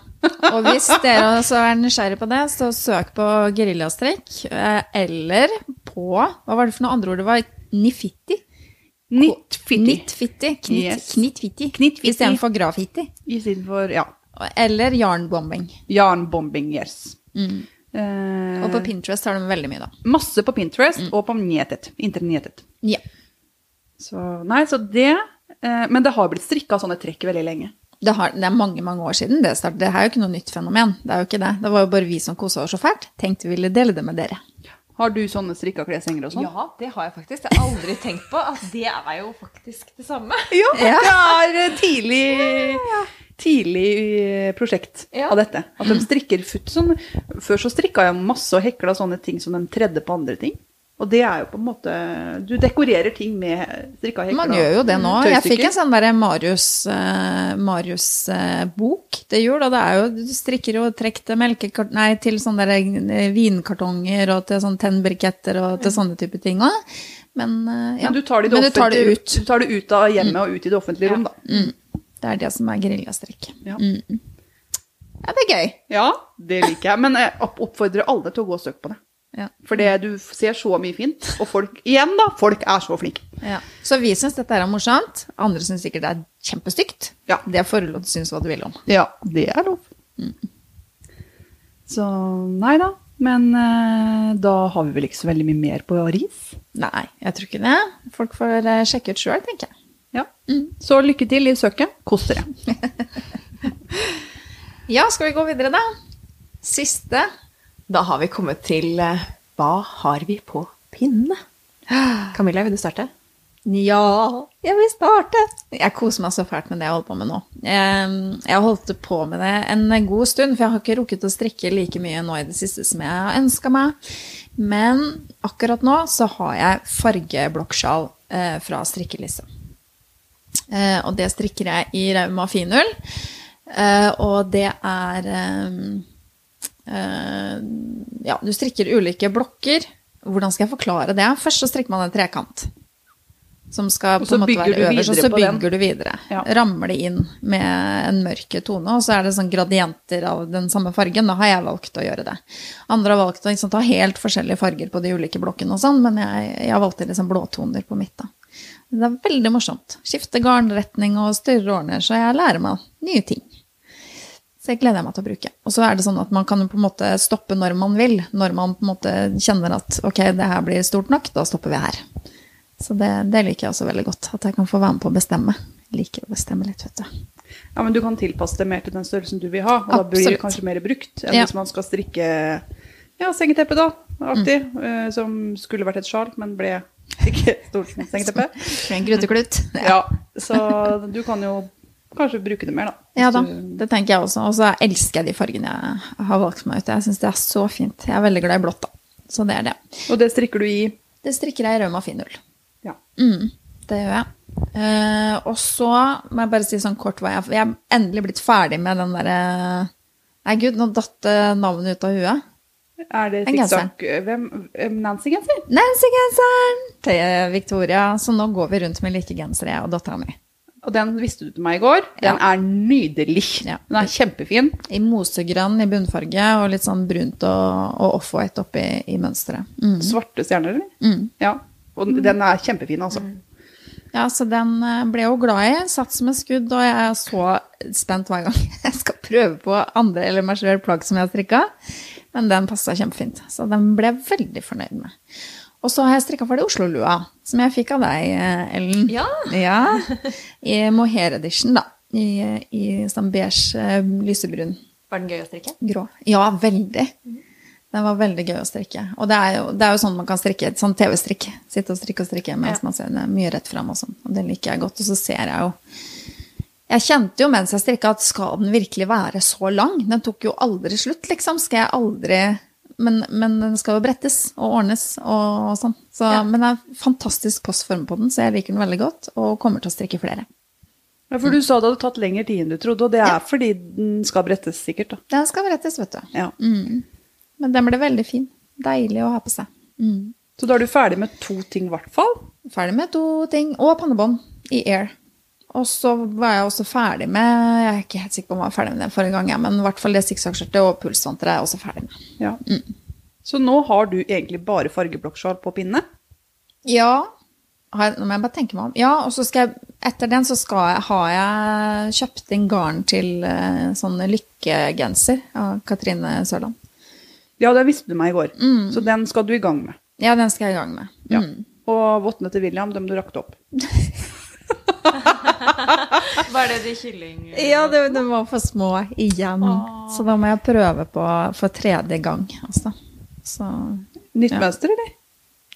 Og hvis [LAUGHS] dere også er nysgjerrig på det, så søk på geriljastrikk. eh, Eller på Hva var det for noe andre ord det var? Nifitti?
Knittfitti.
Knittfitti. Knit,
Yes.
Knittfitti.
Knittfitti.
Istedenfor grafitti.
Istedenfor ja,
Eller jarnbombing.
jarnbombing, yes.
Mm.
Eh,
Og på Pinterest har de veldig mye, da.
masse på Pinterest og på Njetet. Internettet.
Ja.
Så nei, så det eh, Men det har blitt strikka sånne trekk veldig lenge.
Det, har, det er mange mange år siden det startet. Det er jo ikke noe nytt fenomen. Det er jo ikke det. Det var jo bare vi som kosa oss så fælt. Tenkte vi ville dele det med dere.
Har du sånne strikka kleshenger og sånn?
Ja, det har jeg faktisk. Jeg har aldri [LAUGHS] tenkt på. At det er jo faktisk det samme. [LAUGHS]
Ja, det er eh, tidlig, tidlig eh, prosjekt
Ja.
av dette. At de strikker futt sånn. Før så strikka jeg masse og hekla sånne ting som de tredde på andre ting. Og det er jo på en måte Du dekorerer ting med strikka hekler.
Man gjør jo det nå. Jeg fikk en sånn derre Marius, eh, Marius eh, bok til jul, og det er jo Du strikker jo trekk til melkekart... Nei, til sånne der, eh, vinkartonger og til sånne tennbriketter og til sånne type ting òg. Men, eh, ja.
Men du tar det,
Men du tar det ut. Mm.
Du tar det ut av hjemmet og ut i det offentlige rom, da.
Det er det som er geriljastrikk.
Ja.
Mm. Ja, det er gøy.
ja, det liker jeg. Men jeg oppfordrer alle til å gå og søke på det.
Ja.
For det, du ser så mye fint. Og folk, igjen da, folk er så flinke.
Ja. Så vi syns dette er morsomt. Andre syns sikkert det er kjempestygt.
Ja.
Det får du lov til å synes hva du vil om.
Ja, det er lov. Så nei da. Men eh, da har vi vel ikke så veldig mye mer på ris.
Nei, jeg tror ikke det. Folk får eh, sjekke ut sjøl, tenker jeg.
Ja. Så lykke til i søket. Kos dere. [LAUGHS]
Ja, skal vi gå videre, da? Siste.
Da har vi kommet til eh, Hva har vi på pinne? Camilla, vil du starte?
Ja, jeg vil starte. Jeg koser meg så fælt med det jeg holder på med nå. Jeg, holdt på med det en god stund, for jeg har ikke rukket å strikke like mye nå i det siste som jeg har ønska meg. Men akkurat nå så har jeg fargeblokkskjal eh, fra strikkelisse. Eh, og det strikker jeg i Rauma finull. Og det er Ja, du strikker ulike blokker. Hvordan skal jeg forklare det? Først så strikker man en trekant. Som skal på en måte være øverst, og så bygger du videre.
Ja.
Rammer det inn med en mørk tone, og så er det sånn gradienter av den samme fargen. Da har jeg valgt å gjøre det. Andre har valgt å liksom, ta helt forskjellige farger på de ulike blokkene og sånn, men jeg, jeg har valgt liksom blåtoner på mitt. da. Det er veldig morsomt. Skifte garnretning og større ordner, så jeg lærer meg nye ting. Så jeg gleder meg til å bruke. Og så er det sånn at man kan på en måte stoppe når man vil. Når man på en måte kjenner at ok, det her blir stort nok, da stopper vi her. Så det, det liker jeg også veldig godt. At jeg kan få være med på å bestemme. Jeg liker å bestemme litt, vet du.
Ja, men Du kan tilpasse det mer til den størrelsen du vil ha, og da blir det kanskje mer brukt enn
Ja.
hvis man skal strikke ja, sengeteppe, da. Aktig. mm. som skulle vært et sjal, men ble ikke stort sengeteppe. [LAUGHS]
En gruteklut.
Ja, så du kan jo kanskje bruke det mer, da.
Ja da, det tenker jeg også. Og så elsker jeg de fargene jeg har valgt meg ut. Jeg syns det er så fint. Jeg er veldig glad i blått, da. Så det er det.
Og det strikker du i
Det strikker jeg i rød finull.
Ja.
Mm, det gjør jeg. Uh, og så må jeg bare si sånn kort hva jeg Jeg er endelig blitt ferdig med den derre Nei, gud, nå datt eh, navnet ut av huet.
Er det sikksakk eh, Nancy-genser?
Nancy-genseren til Victoria. Så nå går vi rundt med like gensere, jeg og dattera mi.
Og den visste du til meg i går. Den
Ja.
er nydelig.
Ja.
Den er kjempefin.
I mosegrønn i bunnfarge og litt sånn brunt og, og off-white oppi i mønsteret. Mm.
Svarte stjerner, eller?
Mm.
Ja. Og den er kjempefin, altså.
Ja, så den eh, ble jeg jo glad i. Satt som et skudd, og jeg er så spent hver gang [LAUGHS] jeg skal prøve på andre eller meg sjøl plagg som jeg har strikka. Men den passa kjempefint, så den ble jeg veldig fornøyd med. Og så har jeg strikka ferdig Oslo-lua, som jeg fikk av deg, eh, Ellen.
Ja.
ja. [LAUGHS] I mohair edition, da. I, i sånn beige, eh, lysebrun
Var den gøy å strikke?
grå. Ja, veldig. Den var veldig gøy å strikke. Og det er jo, det er jo sånn man kan strikke et sånn TV-strikk. Sitte og strikke og strikke mens
Ja.
man ser det mye rett fram og sånn. Og det liker jeg godt. Og så ser jeg jo Jeg kjente jo mens jeg strikka at skal den virkelig være så lang? Den tok jo aldri slutt, liksom. Skal jeg aldri men, men den skal jo brettes og ordnes og sånn. Så,
Ja.
Men det er fantastisk postform på den, så jeg liker den veldig godt. Og kommer til å strikke flere.
Ja, for du sa det hadde tatt lengre tid enn du trodde, og det er fordi den skal brettes, sikkert. da.
Den skal brettes, vet du.
Ja.
Mm. Men den ble veldig fin. Deilig å ha på seg. Mm.
Så da er du ferdig med to ting, i hvert fall.
Ferdig med to ting. Og pannebånd i Air. Og så var jeg også ferdig med Jeg er ikke helt sikker på om jeg var ferdig med det forrige gang, men i hvert fall det sikksakkskjørtet og pulsvanteret er jeg også ferdig med.
Ja. Så nå har du egentlig bare fargeblokkskjal på pinne?
Ja, jeg, nå må jeg bare tenke meg om. Ja, og så skal jeg, etter den så skal jeg, har jeg kjøpt inn garn til uh, sånn lykkegenser av Katrine Sørland.
Ja, det visste du meg i går. Så den skal du i gang med.
Ja, den skal jeg i gang med.
Ja.
Mm.
Og vottene til William, dem du rakte opp. [LAUGHS] [LAUGHS]
Var det de kylling...
Ja, det, de var for små igjen. Så da må jeg prøve på for tredje gang, altså. Så
Nytt
Ja.
mønster, eller?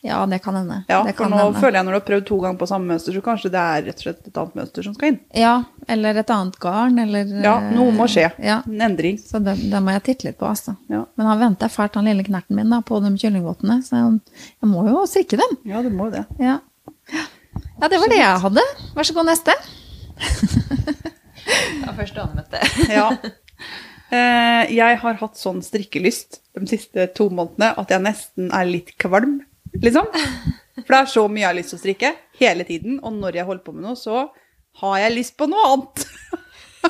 ja, det kan hende.
Ja, for nå
hende.
føler jeg når du har prøvd to ganger på samme mønster, så kanskje det er rett og slett et annet mønster som skal inn.
Ja, eller et annet garn, eller
Ja, noe må skje.
Ja,
En endring.
så det, det må jeg titte litt på, altså.
Ja.
Men han venter fælt, han lille knerten min, da, på de kyllingvottene, så jeg, jeg må jo strikke dem.
Ja, du må jo det.
Ja. Ja, det var det jeg hadde. Vær så god, neste. [LAUGHS]
Ja, første anmeldte. [LAUGHS]
Ja. Eh, jeg har hatt sånn strikkelyst de siste to månedene at jeg nesten er litt kvalm, liksom. For det er så mye jeg har lyst til å strikke hele tiden, og når jeg holder på med noe, så har jeg lyst på noe annet. [LAUGHS]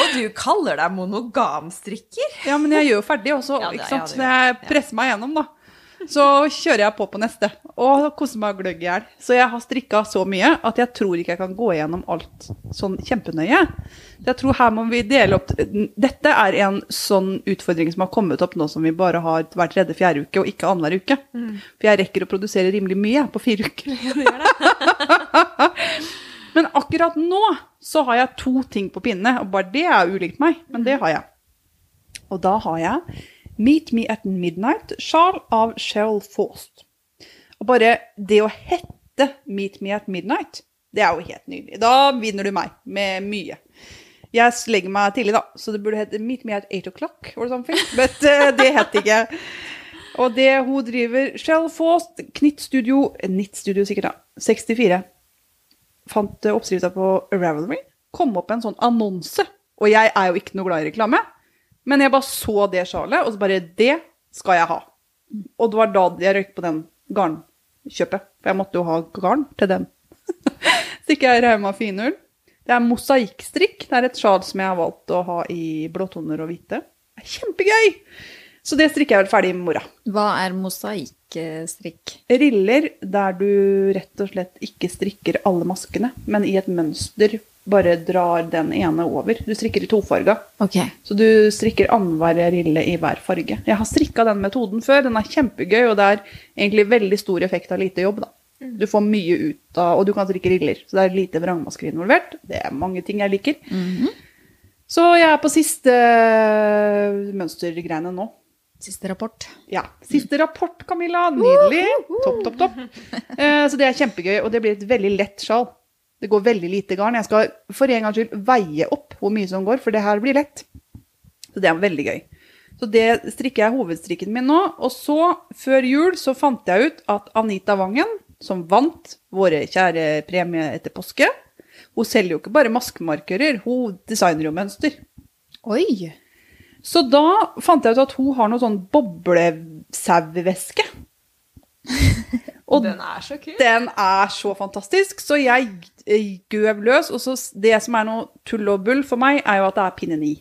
Og du kaller deg monogamstrikker?
Ja, men jeg gjør jo ferdig også,
Ja, det-
ikke sant?
ja, det
Så jeg presser meg gjennom, da. Så kjører jeg på på neste, og koser meg gløgg i hjel. Så jeg har strikka så mye at jeg tror ikke jeg kan gå gjennom alt sånn kjempenøye. Så jeg tror her må vi dele opp Dette er en sånn utfordring som har kommet opp nå som vi bare har hver tredje fjerde uke, og ikke annenhver uke. For jeg rekker å produsere rimelig mye på fire uker. [LAUGHS] Men akkurat nå så har jeg to ting på pinne, og bare det er ulikt meg, men det har jeg. Og da har jeg Meet Me at Midnight-sjal av Cheryl Faust. Og bare det å hette Meet Me at Midnight, det er jo helt nydelig. Da vinner du meg med mye. Jeg legger meg tidlig, da, så det burde hete Meet Me at 8 o'clock or something. Men eh, det het ikke. Og det hun driver Cheryl Faust, Knittstudio Knittstudio sikkert, da. 64 fant eh, oppskrifta på Ravelry, kom opp en sånn annonse. Og jeg er jo ikke noe glad i reklame, men jeg bare så det sjalet, og så bare Det skal jeg ha. Og det var da jeg røyk på den garnkjøpet. For jeg måtte jo ha garn til den. [LAUGHS] så ikke jeg Rauma finull. Det er mosaikkstrikk. Det er et sjal som jeg har valgt å ha i blåtoner og hvite. Det er kjempegøy! Så det strikker jeg vel ferdig i morgen.
Hva er mosaikkstrikk?
Riller der du rett og slett ikke strikker alle maskene, men i et mønster bare drar den ene over. Du strikker i tofarga.
Okay.
Så du strikker annenhver rille i hver farge. Jeg har strikka den metoden før. Den er kjempegøy, og det er egentlig veldig stor effekt av lite jobb. da. Du får mye ut av, og du kan strikke riller. Så det er lite vrangmasker involvert. Det er mange ting jeg liker. Så jeg er på siste mønstergreiene nå.
Siste rapport.
Ja. Siste rapport, Camilla. Nydelig. Topp, topp, topp. [LAUGHS] Eh, Så det er kjempegøy, og det blir et veldig lett sjal. Det går veldig lite garn. Jeg skal for en gangs skyld veie opp hvor mye som går, for det her blir lett. Så det er veldig gøy. Så det strikker jeg hovedstrikken min nå. Og så, før jul, så fant jeg ut at Anita Wangen, som vant våre kjære premie etter påske, hun selger jo ikke bare maskemarkører, hun designer jo mønster.
Oi!
Så da fant jeg ut at hun har noe sånn boblesauvæske. [LAUGHS] Og
Den er så kul.
den er så fantastisk, så jeg gøv løs. Og så det som er noe tull og bull for meg, er jo at det er pinne 9.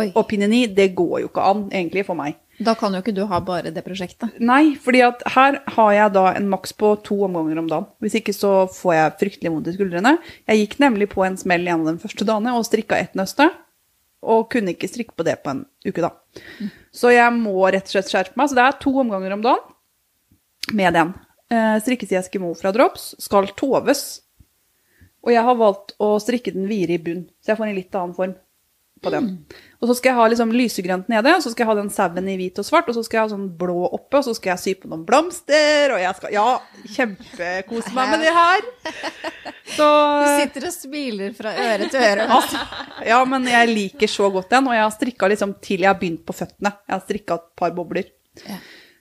Oi.
Og pinne 9, det går jo ikke an, egentlig, for meg.
Da kan jo ikke du ha bare det prosjektet.
Nei, fordi at her har jeg da en maks på to omganger om dagen. Hvis ikke så får jeg fryktelig vondt i skuldrene. Jeg gikk nemlig på en smell en av de første dagene og strikka ett nøste. Og kunne ikke strikke på det på en uke, da. Så jeg må rett og slett skjerpe meg. Så det er to omganger om dagen med den. Eh, strikkes i Eskimo fra Drops. Skal toves. Og jeg har valgt å strikke den videre i bunn, så jeg får en litt annen form på den. Og så skal jeg ha liksom lysegrønt nede, og så skal jeg ha den sauen i hvit og svart, og så skal jeg ha sånn blå oppe, og så skal jeg sy på noen blomster, og jeg skal Ja, kjempekose meg med det her. Så
Du sitter og smiler fra øre til øre. Altså.
Ja, men jeg liker så godt den, og jeg har strikka liksom til jeg har begynt på føttene. Jeg har strikka et par bobler.
Ja.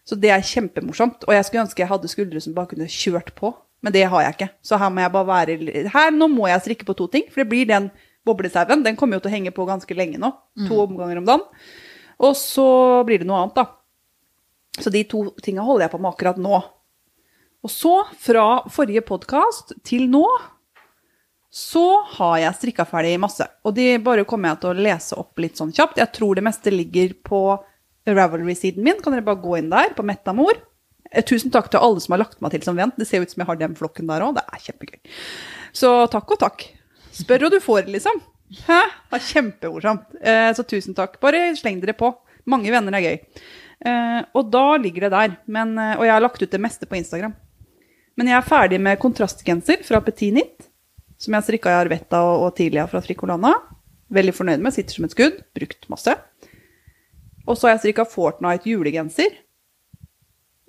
Så det er kjempemorsomt. Og jeg skulle ønske jeg hadde skuldre som bare kunne kjørt på, men det har jeg ikke. Så her må jeg bare være Her, nå må jeg strikke på to ting, for det blir den boblesauen. Den kommer jo til å henge på ganske lenge nå. To omganger om dagen. Og så blir det noe annet, da. Så de to tinga holder jeg på med akkurat nå. Og så, fra forrige podkast til nå, Så har jeg strikka ferdig masse. Og de bare kommer jeg til å lese opp litt sånn kjapt. Jeg tror det meste ligger på Ravelry-siden min. Kan dere bare gå inn der, på Metamor. Eh, Tusen takk til alle som har lagt meg til som venn. Det ser ut som jeg har den flokken der òg. Det er kjempegøy. Så takk og takk. Spør og du får, liksom. Hæ? Det er kjempemorsomt. Eh, så tusen takk. Bare sleng dere på. Mange venner er gøy. Eh, og da ligger det der. Men, eh, og jeg har lagt ut det meste på Instagram. Men jeg er ferdig med kontrastgenser fra Petit Knit, som jeg strikka i Arvetta og, og Tilia fra Fricolana. Veldig fornøyd med. Sitter som et skudd. Brukt masse. Og så har jeg strikka Fortnite julegenser.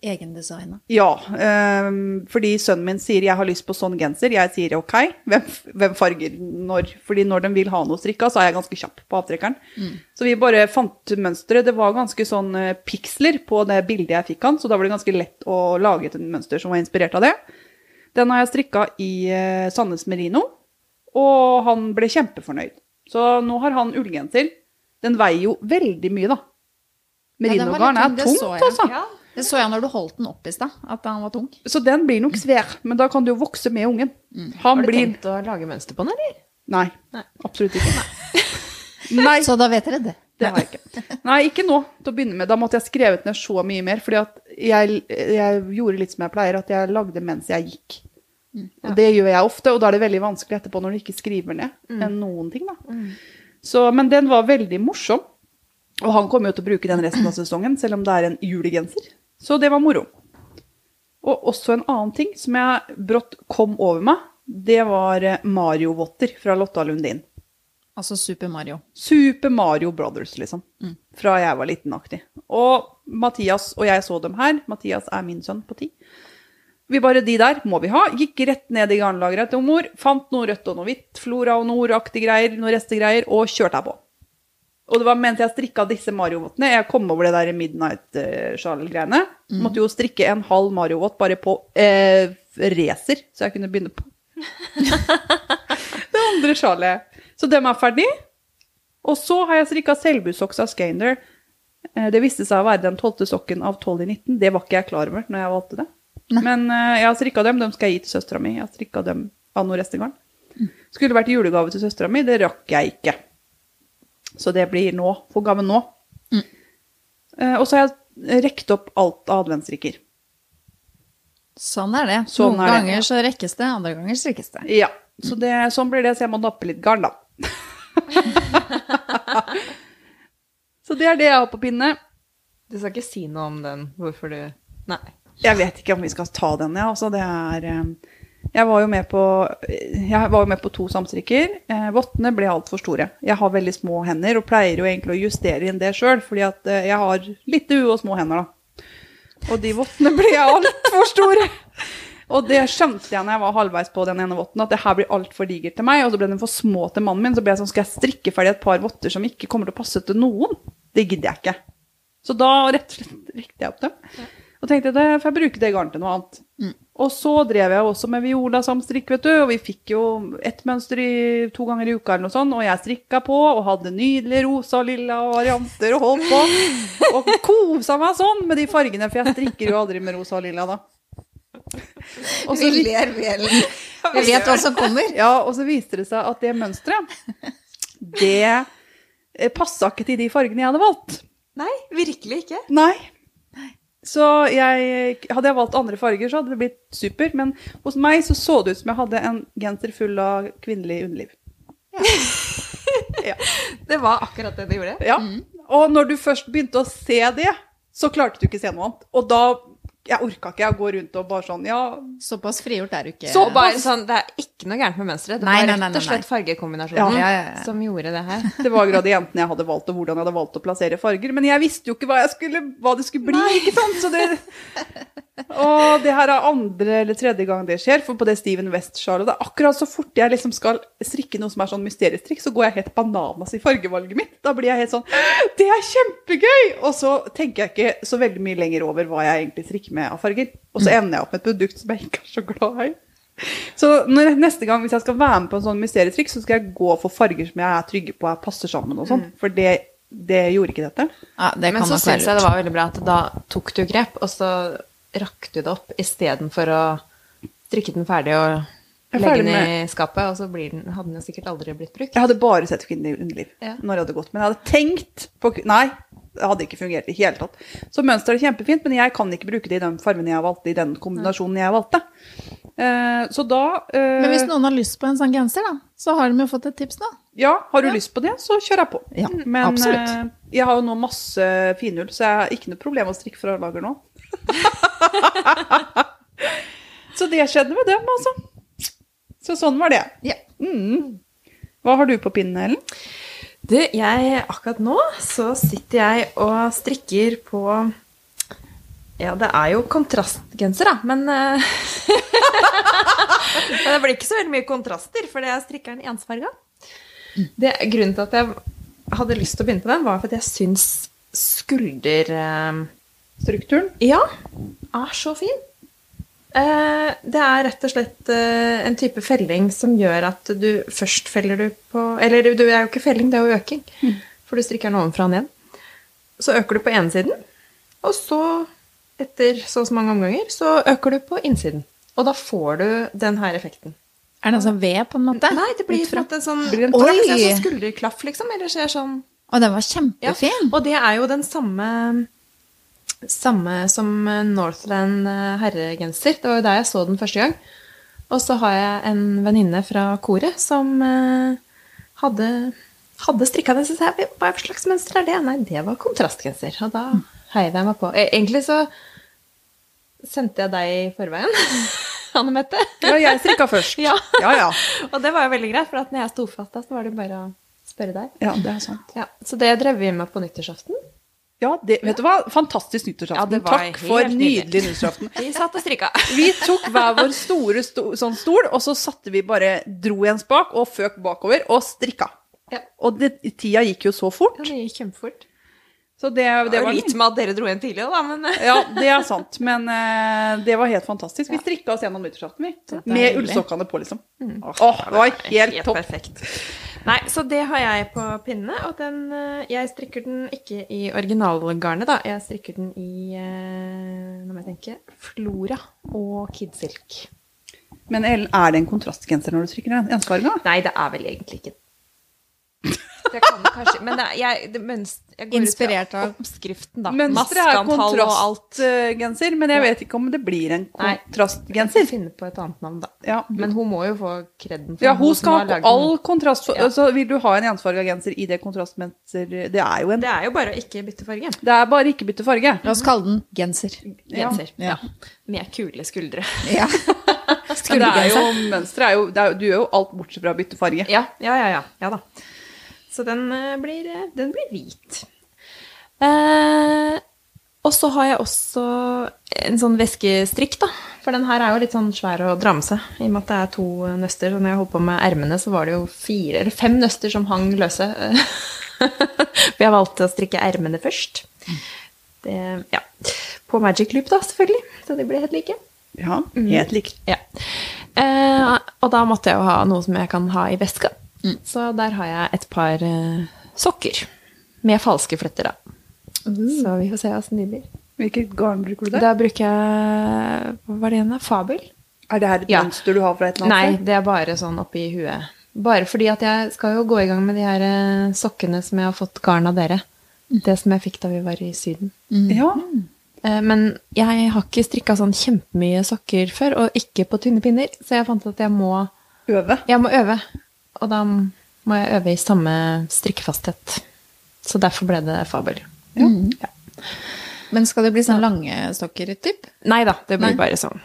Egendesigna.
Ja, Um, fordi sønnen min sier 'jeg har lyst på sånn genser'. Jeg sier ok, hvem, hvem farger når? Fordi når de vil ha noe strikka, så er jeg ganske kjapp på avtrekkeren. Så vi bare fant mønsteret. Det var ganske sånn eh, piksler på det bildet jeg fikk han, så da var det ganske lett å lage et mønster som var inspirert av det. Den har jeg strikka i uh, Sandnes Merino, og han ble kjempefornøyd. Så nå har han ullgenser. Den veier jo veldig mye, da. Merinogarn er tungt, altså.
Ja. Det så jeg når du holdt den opp i stad, at han var tung.
Så den blir nok svær, men da kan du jo vokse med ungen. Han
Har du
blir
tenkt å lage mønster på den, eller?
Nei,
Nei.
absolutt ikke. [LAUGHS] Nei,
Så da vet dere det.
det har jeg ikke. Nei, ikke nå til å begynne med. Da måtte jeg skrevet ned så mye mer, fordi at jeg, jeg gjorde litt som jeg pleier, at jeg lagde mens jeg gikk. Og det gjør jeg ofte, og da er det veldig vanskelig etterpå når du ikke skriver ned enn noen ting, da. Så, men den var veldig morsom. Og han kommer jo til å bruke den resten av sesongen, selv om det er en julegenser. Så det var moro. Og også en annen ting som jeg brått kom over meg, det var eh, Mario-votter fra Lotta Lundin.
Altså Super Mario.
Super Mario Brothers, liksom. Fra jeg var liten-aktig. Og Mathias og jeg så dem her. Mathias er min sønn på ti. Vi bare de der må vi ha. Gikk rett ned i garnlageret til mor, fant noe rødt og noe hvitt, Flora og Nord-aktige greier, noe restegreier, og kjørte her på. Og det var mens jeg strikka disse Mario-vottene, jeg kom over det der Midnight-sjal-greiene. Måtte jo strikke en halv Mario-vott bare på eh, racer, så jeg kunne begynne på [LAUGHS] det andre sjalet. Så dem er ferdig. Og så har jeg strikka selbusocks av Skander. Eh, Det viste seg å være den tolvte sokken av 12 i 19. Det var ikke jeg klar over når jeg valgte det. Men uh, jeg har strikka dem. De skal jeg gi til søstera mi. Jeg har strikka dem av noe restegarn. Skulle vært julegave til søstera mi. Det rakk jeg ikke. Så det blir nå. Får gaven nå. Eh, Og så har jeg rekt opp alt av adventsrikker.
Sånn er det.
Sånn
Noen
er det.
ganger så rekkes det, andre ganger strikkes det.
Ja, så det, sånn blir det, så jeg må nappe litt garn, da. [LAUGHS] så det er det jeg har på pinne.
Du skal ikke si noe om den, hvorfor du Nei.
Jeg vet ikke om vi skal ta den, ja. Altså, det er eh, Jeg var jo med på Jeg var jo med på to samstrikker. Eh, Vottene ble altfor store. Jeg har veldig små hender og pleier jo egentlig å justere inn det sjøl, fordi at eh, jeg har lite hue og små hender, da. Og de vottene ble altfor store. Og det skjønte jeg når jeg var halvveis på den ene votten, at det her blir altfor digert til meg. Og så ble den for små til mannen min. Så ble jeg sånn, skal jeg strikke ferdig et par votter som ikke kommer til å passe til noen? Det gidder jeg ikke. Så da rett og slett rekte jeg opp dem. Og tenkte det får jeg bruke det garnet til noe annet. Og så drev jeg også med Viola samstrikk, vet du. Og vi fikk jo ett mønster i, to ganger i uka eller noe sånt. Og jeg strikka på og hadde nydelige rosa og lilla varianter og holdt på. Og kosa meg sånn med de fargene, for jeg strikker jo aldri med rosa og lilla da. Og så,
ler vi, Ellen. [LAUGHS] Vi vet hva som kommer.
ja, og så viste det seg at det mønsteret, det passa ikke til de fargene jeg hadde valgt.
Nei, virkelig ikke.
Nei. Så jeg, hadde jeg valgt andre farger, så hadde det blitt super. Men hos meg så, så det ut som jeg hadde en genser full av kvinnelig underliv. [LAUGHS] Ja.
Det var akkurat det det gjorde.
ja. Og når du først begynte å se det, så klarte du ikke se noe annet. Og da Jeg orka ikke å gå rundt og bare sånn Ja,
Såpass frigjort er du ikke.
Så-
bare sånn, Det er ikke noe gærent med mønsteret. Det
Nei,
var
nei, nei,
rett og slett fargekombinasjonen
Ja,
ja, ja, ja.
som gjorde det her.
det var gradienten jeg hadde valgt, og hvordan jeg hadde valgt å plassere farger. Men jeg visste jo ikke hva, jeg skulle, hva det skulle bli, ikke sant? Så det, [LAUGHS] og det her er andre eller tredje gang det skjer, for på det Steven West-sjalet det er akkurat så fort jeg liksom skal strikke noe som er sånn mysteriestrikk, så går jeg helt bananas i fargevalget mitt. Da blir jeg helt sånn Det er kjempegøy! Og så tenker jeg ikke så veldig mye lenger over hva jeg egentlig strikker med av farger. Og så ender jeg opp med et produkt som jeg ikke er så glad i. Så når, neste gang hvis jeg skal være med på en sånn mysteriestrikk, så skal jeg gå for farger som jeg er trygge på jeg passer sammen og sånn. For det, det gjorde ikke dette.
Ja, det
Men så syns jeg det var veldig bra at da tok du grep, og så rakk du det opp istedenfor å trykke den ferdig og legge den i skapet, og så blir den, hadde den jo sikkert aldri blitt brukt.
Jeg hadde bare sett kvinnelig underliv
Ja.
når jeg hadde gått. Men jeg hadde tenkt på Nei, det hadde ikke fungert i hele tatt. Så mønsteret er kjempefint, men jeg kan ikke bruke det i den fargen jeg valgte, i den kombinasjonen jeg valgte. Uh, så da uh,
Men hvis noen har lyst på en sånn genser, da, så har de jo fått et tips nå.
Ja, har du
Ja.
lyst på det, så kjører jeg på.
Ja,
Men
absolutt.
eh, jeg har jo nå masse finull, så jeg har ikke noe problem å strikke fra lager nå. [LAUGHS] så det skjedde med dem, altså. Så sånn var det.
Ja.
Mm. Hva har du på pinnen, Ellen?
Du, jeg, akkurat nå så sitter jeg og strikker på Ja, det er jo kontrastgenser, da, men eh, [LAUGHS] Men det blir ikke så veldig mye kontraster, fordi jeg strikker den ensfarga. Det, grunnen til at jeg hadde lyst til å begynne på den, var fordi jeg syns skulder...
Strukturen?
Ja, er så fin. Eh, det er rett og slett eh, en type felling som gjør at du først feller du på Eller det er jo ikke felling, det er jo øking. For du strikker den ovenfra og ned. Så øker du på ene siden, og så, etter så og så mange omganger, så øker du på innsiden. Og da får du den her effekten.
Er det en sånn V, på en måte?
Nei, det blir
Ut fra-
en sånn
Blir en
trapp?
Sånn skulderklaff, liksom. Eller ser sånn
Å, den var
ja. Og det er jo den samme samme som Northland eh, herregenser. Det var jo der jeg så den første gang. Og så har jeg en venninne fra koret som eh, hadde, hadde strikka den. Så sa jeg hva slags mønster er det? Nei, det var kontrastgenser. Og da heiv jeg meg på. Eh, Egentlig så sendte jeg deg i forveien, [LAUGHS] Anne Mette.
Ja, jeg strikka først. [LAUGHS]
Ja.
ja, ja. [LAUGHS]
Og det var jo veldig greit, for at når jeg sto fast da, så var det bare å spørre deg.
Ja, det er sant.
Ja, så det drev vi med på nyttårsaften.
Ja, det, vet du hva? Fantastisk nyttårsaften.
Ja,
Takk for
nydelig.
nyttårsaften. [LAUGHS]
Vi satt og strikka. [LAUGHS]
Vi tok hver vår store sto, sånn stol, og så satte vi bare, dro en spak og føk bakover og strikka.
Ja.
Og det, tida gikk jo så fort.
Ja, det gikk kjempefort.
Så det,
Det
det
var litt med at dere dro igjen tidlig, da, men [LAUGHS]
Ja, det er sant. Men uh, det var helt fantastisk. Vi strikka oss gjennom nyttårsaften, vi. Med ullsokkene på, liksom. Åh, det var helt topp.
perfekt. Nei, så det har jeg på pinne, og den eh, Jeg strikker den ikke i originalgarnet, da. Jeg strikker den i eh, Nå må jeg tenke Flora og Kidsilk.
Men er det en kontrastgenser når du strikker den ensfarga?
Nei, det er vel egentlig ikke [LAUGHS] det kan kanskje Men det, jeg, det mønst, jeg går ut
Inspirert
fra
av-
oppskriften, da.
Mønsteret er kontrastgenser, men jeg vet ikke om det blir en kontrastgenser.
finne på et annet navn, da.
Ja,
Men hun må jo få kreden. for
ja, hun
hun
skal ha all kontrast.
Ja.
Så vil du ha en ensfarga genser i det kontrastmønster Det er jo en
Det er jo bare å ikke bytte farge.
Det er bare ikke bytte farge.
La oss kalle den genser.
Genser.
Ja.
Ja. Med kule skuldre.
Ja. [LAUGHS]
Men det er jo, mønsteret er jo det er, jo- Du gjør jo alt bortsett fra å bytte farge.
Ja, ja, ja. ja, ja da. Så den eh, blir, eh, den blir hvit. Eh, og så har jeg også en sånn veskestrikk, da. For den her er jo litt sånn svær å dra med seg. I og med at det er to nøster. Så når jeg holdt på med ermene, så var det jo fire eller fem nøster som hang løse. [LAUGHS] For jeg valgte å strikke ermene først. Det, ja. På Magic Loop, da, selvfølgelig. Så de ble helt like.
Ja, helt likt.
Ja. Eh, og da måtte jeg jo ha noe som jeg kan ha i veska. Så der har jeg et par eh, sokker. Med falske fletter, da. Så vi får se åssen de blir.
Hvilket garn bruker du der?
Da bruker jeg Hva var det igjen? Fabel?
Er det her et
Ja.
mønster du har fra et eller annet Nei,
det er bare sånn oppi huet. Bare fordi at jeg skal jo gå i gang med de her eh, sokkene som jeg har fått garn av dere. Det som jeg fikk da vi var i Syden.
Ja.
Eh, Men jeg har ikke strikka sånn kjempemye sokker før, og ikke på tynne pinner, så jeg fant at jeg må
Øve.
Jeg må øve, og da må jeg øve i samme strikkefasthet. Så derfor ble det fabel.
Mm.
Ja.
Men skal det bli sånn lange stokker, typ?
Nei da, det blir
Nei.
bare sånn.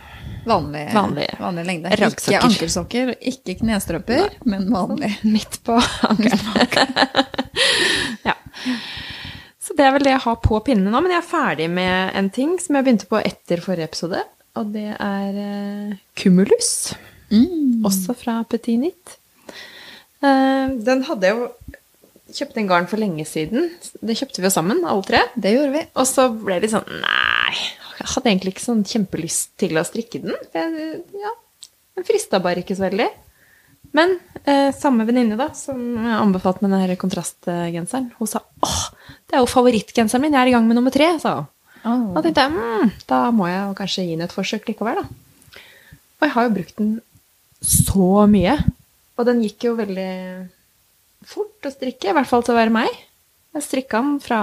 Vanlig,
Vanlig.
vanlig lengde.
Raggsokker.
Ikke ankelsokker, ikke knestrømper, men vanlig. [LAUGHS]
Midt på ankelen. [LAUGHS] ja. Så det er vel det jeg har på pinnene nå, men jeg er ferdig med en ting som jeg begynte på etter forrige episode, og det er uh, Cumulus.
Mm.
Også fra Petit Nit. Eh, den hadde jeg jo kjøpt en garn for lenge siden. Det kjøpte vi jo sammen, alle tre.
Det gjorde vi.
Og så ble det sånn Nei, jeg hadde egentlig ikke sånn kjempelyst til å strikke den. For jeg, ja, den frista bare ikke så veldig. Men eh, samme venninne da, som anbefalte meg denne kontrastgenseren, hun sa åh, det er jo favorittgenseren min, jeg er i gang med nummer tre, sa hun. Da tenkte jeg mm, da må jeg kanskje gi den et forsøk likevel, da. Og jeg har jo brukt den så mye. Og den gikk jo veldig fort å strikke, i hvert fall til å være meg. Jeg strikka den fra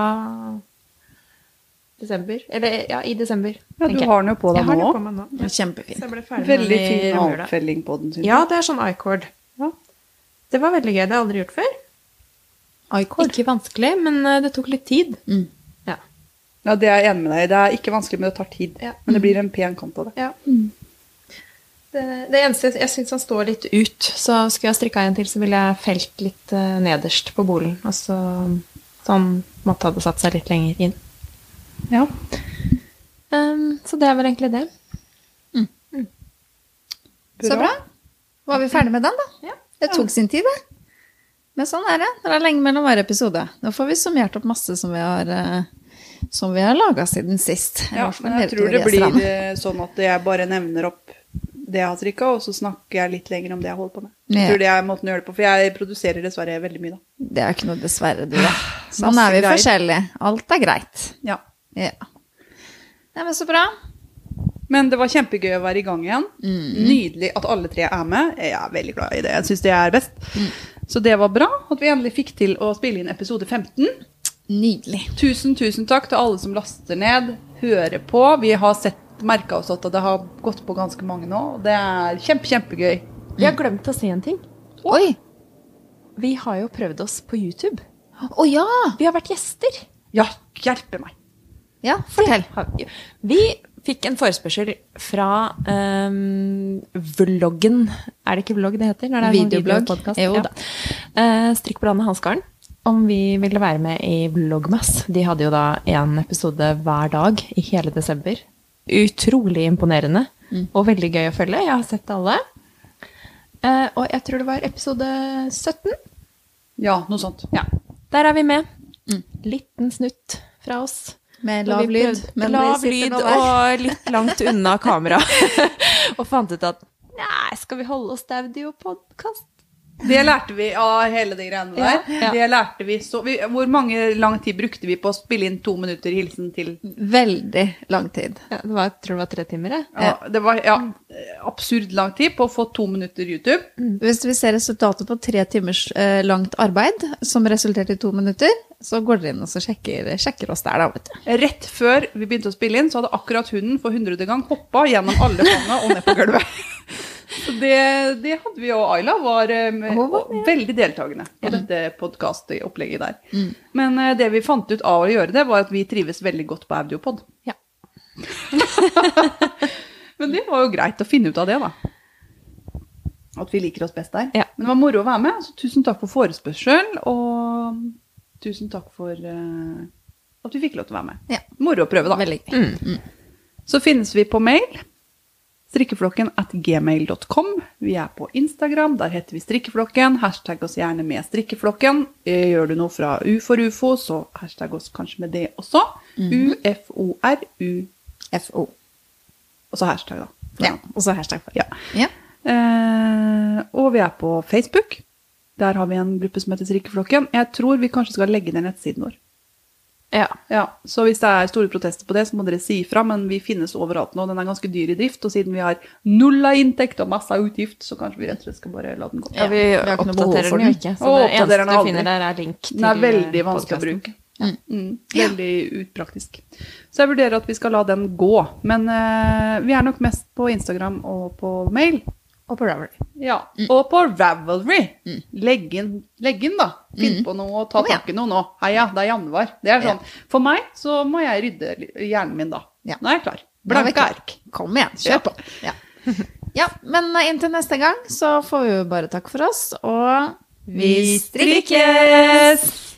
desember. Eller ja, i desember.
Ja, du har den jo på deg
Jeg har
nå òg.
på.
Det er Kjempefin.
Så jeg ble
Veldig fin avfelling på den, syns
Ja, det er sånn i-cord.
Ja.
Det var veldig gøy. Det har jeg aldri gjort før.
iCord.
Ikke vanskelig, men eh, det tok litt tid.
Mm.
Ja.
Ja, det er jeg enig med deg i. Det er ikke vanskelig, men det tar tid.
Ja.
Men det blir en pen kant av det.
Ja. Det, det eneste jeg syns han står litt ut, så skulle jeg strikka en til, så ville jeg felt litt uh, nederst på bolen. Og så han måtte hadde satt seg litt lenger inn.
Ja.
Um, så det er vel egentlig det.
Så bra. Var vi ferdig med den, da?
Ja.
Det tok sin tid, det. Men sånn er det. Det er lenge mellom hver episode. Nå får vi summert opp masse som vi har, uh, som vi har laga siden sist.
Ja, men jeg tror det blir eh, sånn at jeg bare nevner opp det jeg har strikka, og så snakker jeg litt lenger om det jeg holder på med. Jeg tror det er måten å gjøre det på, for jeg produserer dessverre veldig mye, da.
Det er ikke noe dessverre, du. da. Sånn er vi
greier.
forskjellige. Alt er greit.
Ja.
Ja. Nei, men så bra.
Men det var kjempegøy å være i gang igjen.
Mm.
Nydelig at alle tre er med. Jeg er veldig glad i det. Jeg syns det er best.
Mm.
Så det var bra at vi endelig fikk til å spille inn episode 15.
Nydelig.
Tusen, tusen takk til alle som laster ned, hører på. Vi har sett, merka oss at det har gått på ganske mange nå. og Det er kjempe, kjempegøy.
Vi har glemt å si en ting.
Oi!
Vi har jo prøvd oss på YouTube.
Å ja!
Vi har vært gjester.
Ja, hjelpe meg.
Ja, fortell.
Vi- fikk en forespørsel fra um, vloggen Er det ikke vlogg det heter? Når det er sånn
Videoblogg.
Video
Jo
Ja.
da.
Uh, Strikk på landet Hansgarden. Om vi ville være med i Vlogmas. De hadde jo da en episode hver dag i hele desember. Utrolig imponerende og veldig gøy å følge. Jeg har sett alle. Eh, og jeg tror det var episode 17.
Ja, noe sånt.
Ja, Der er vi med. Liten snutt fra oss.
Med lav lyd. men
lav lyd og litt langt unna kamera. [LAUGHS] [LAUGHS] og fant ut at nei, skal vi holde oss til audiopodkast?
Det lærte vi av hele de greiene der.
Ja.
Det lærte vi så vi, Hvor mange lang tid brukte vi på å spille inn to minutter hilsen til
Veldig lang tid.
Ja, det var, jeg tror det var tre timer,
ja, Det var ja, absurd lang tid på å få to minutter YouTube.
Hvis vi ser resultatet på tre timers eh, langt arbeid, som resulterte i to minutter, så går dere inn og så sjekker, sjekker oss der, da, vet du.
Rett før vi begynte å spille inn, så hadde akkurat hunden for hundrede gang hoppa gjennom alle fangene og ned på gulvet. [LAUGHS] Så det, det hadde vi, og Ayla var, eh,
var
veldig deltakende på dette podkastopplegget der. Men eh, det vi fant ut av å gjøre det, var at vi trives veldig godt på Audiopod.
Ja. [LAUGHS]
Men det var jo greit å finne ut av det, da. At vi liker oss best der.
Ja.
Men det var moro å være med, så tusen takk for forespørsel, og tusen takk for uh, at vi fikk lov til å være med.
Ja.
Moro å prøve, da.
Veldig gøy.
Så finnes vi på mail. Strikkeflokken at gmail.com. Vi er på Instagram, der heter vi Strikkeflokken. Hashtag oss gjerne med Strikkeflokken. Eh, Gjør du noe fra U for ufo, så hashtag oss kanskje med det også. U-f-o-r-u, og så hashtag, da.
Ja, og så hashtag for.
Ja.
Ja.
Eh, og vi er på Facebook. Der har vi en gruppe som heter Strikkeflokken. Jeg tror vi kanskje skal legge ned nettsiden vår.
Ja.
Ja, Så hvis det er store protester på det, så må dere si ifra. Men vi finnes overalt nå. Den er ganske dyr i drift. Og siden vi har null av inntekt og masse av utgift, så kanskje vi rett og slett skal bare la den gå.
Ja, vi
vi har ikke noe behov
oppdaterer
for
den jo ikke. Så
Og
det eneste du finner der, er link til
Den er veldig vanskelig å bruke. Mm. Veldig upraktisk. Så jeg vurderer at vi skal la den gå. Men uh, vi er nok mest på Instagram og på mail.
Og på Ravelry.
Ja, Og på Ravelry. Legg, inn, legg inn, da. Finn på noe og ta tak i noe nå. Heia, det er januar. Det er sånn. For meg så må jeg rydde hjernen min da.
Ja.
Nå er jeg klar. Blanke ark.
Kom igjen, kjør
Ja.
på. Ja. [LAUGHS] ja, men eh, inntil neste gang så får vi jo bare takk for oss, og
Vi strikkes!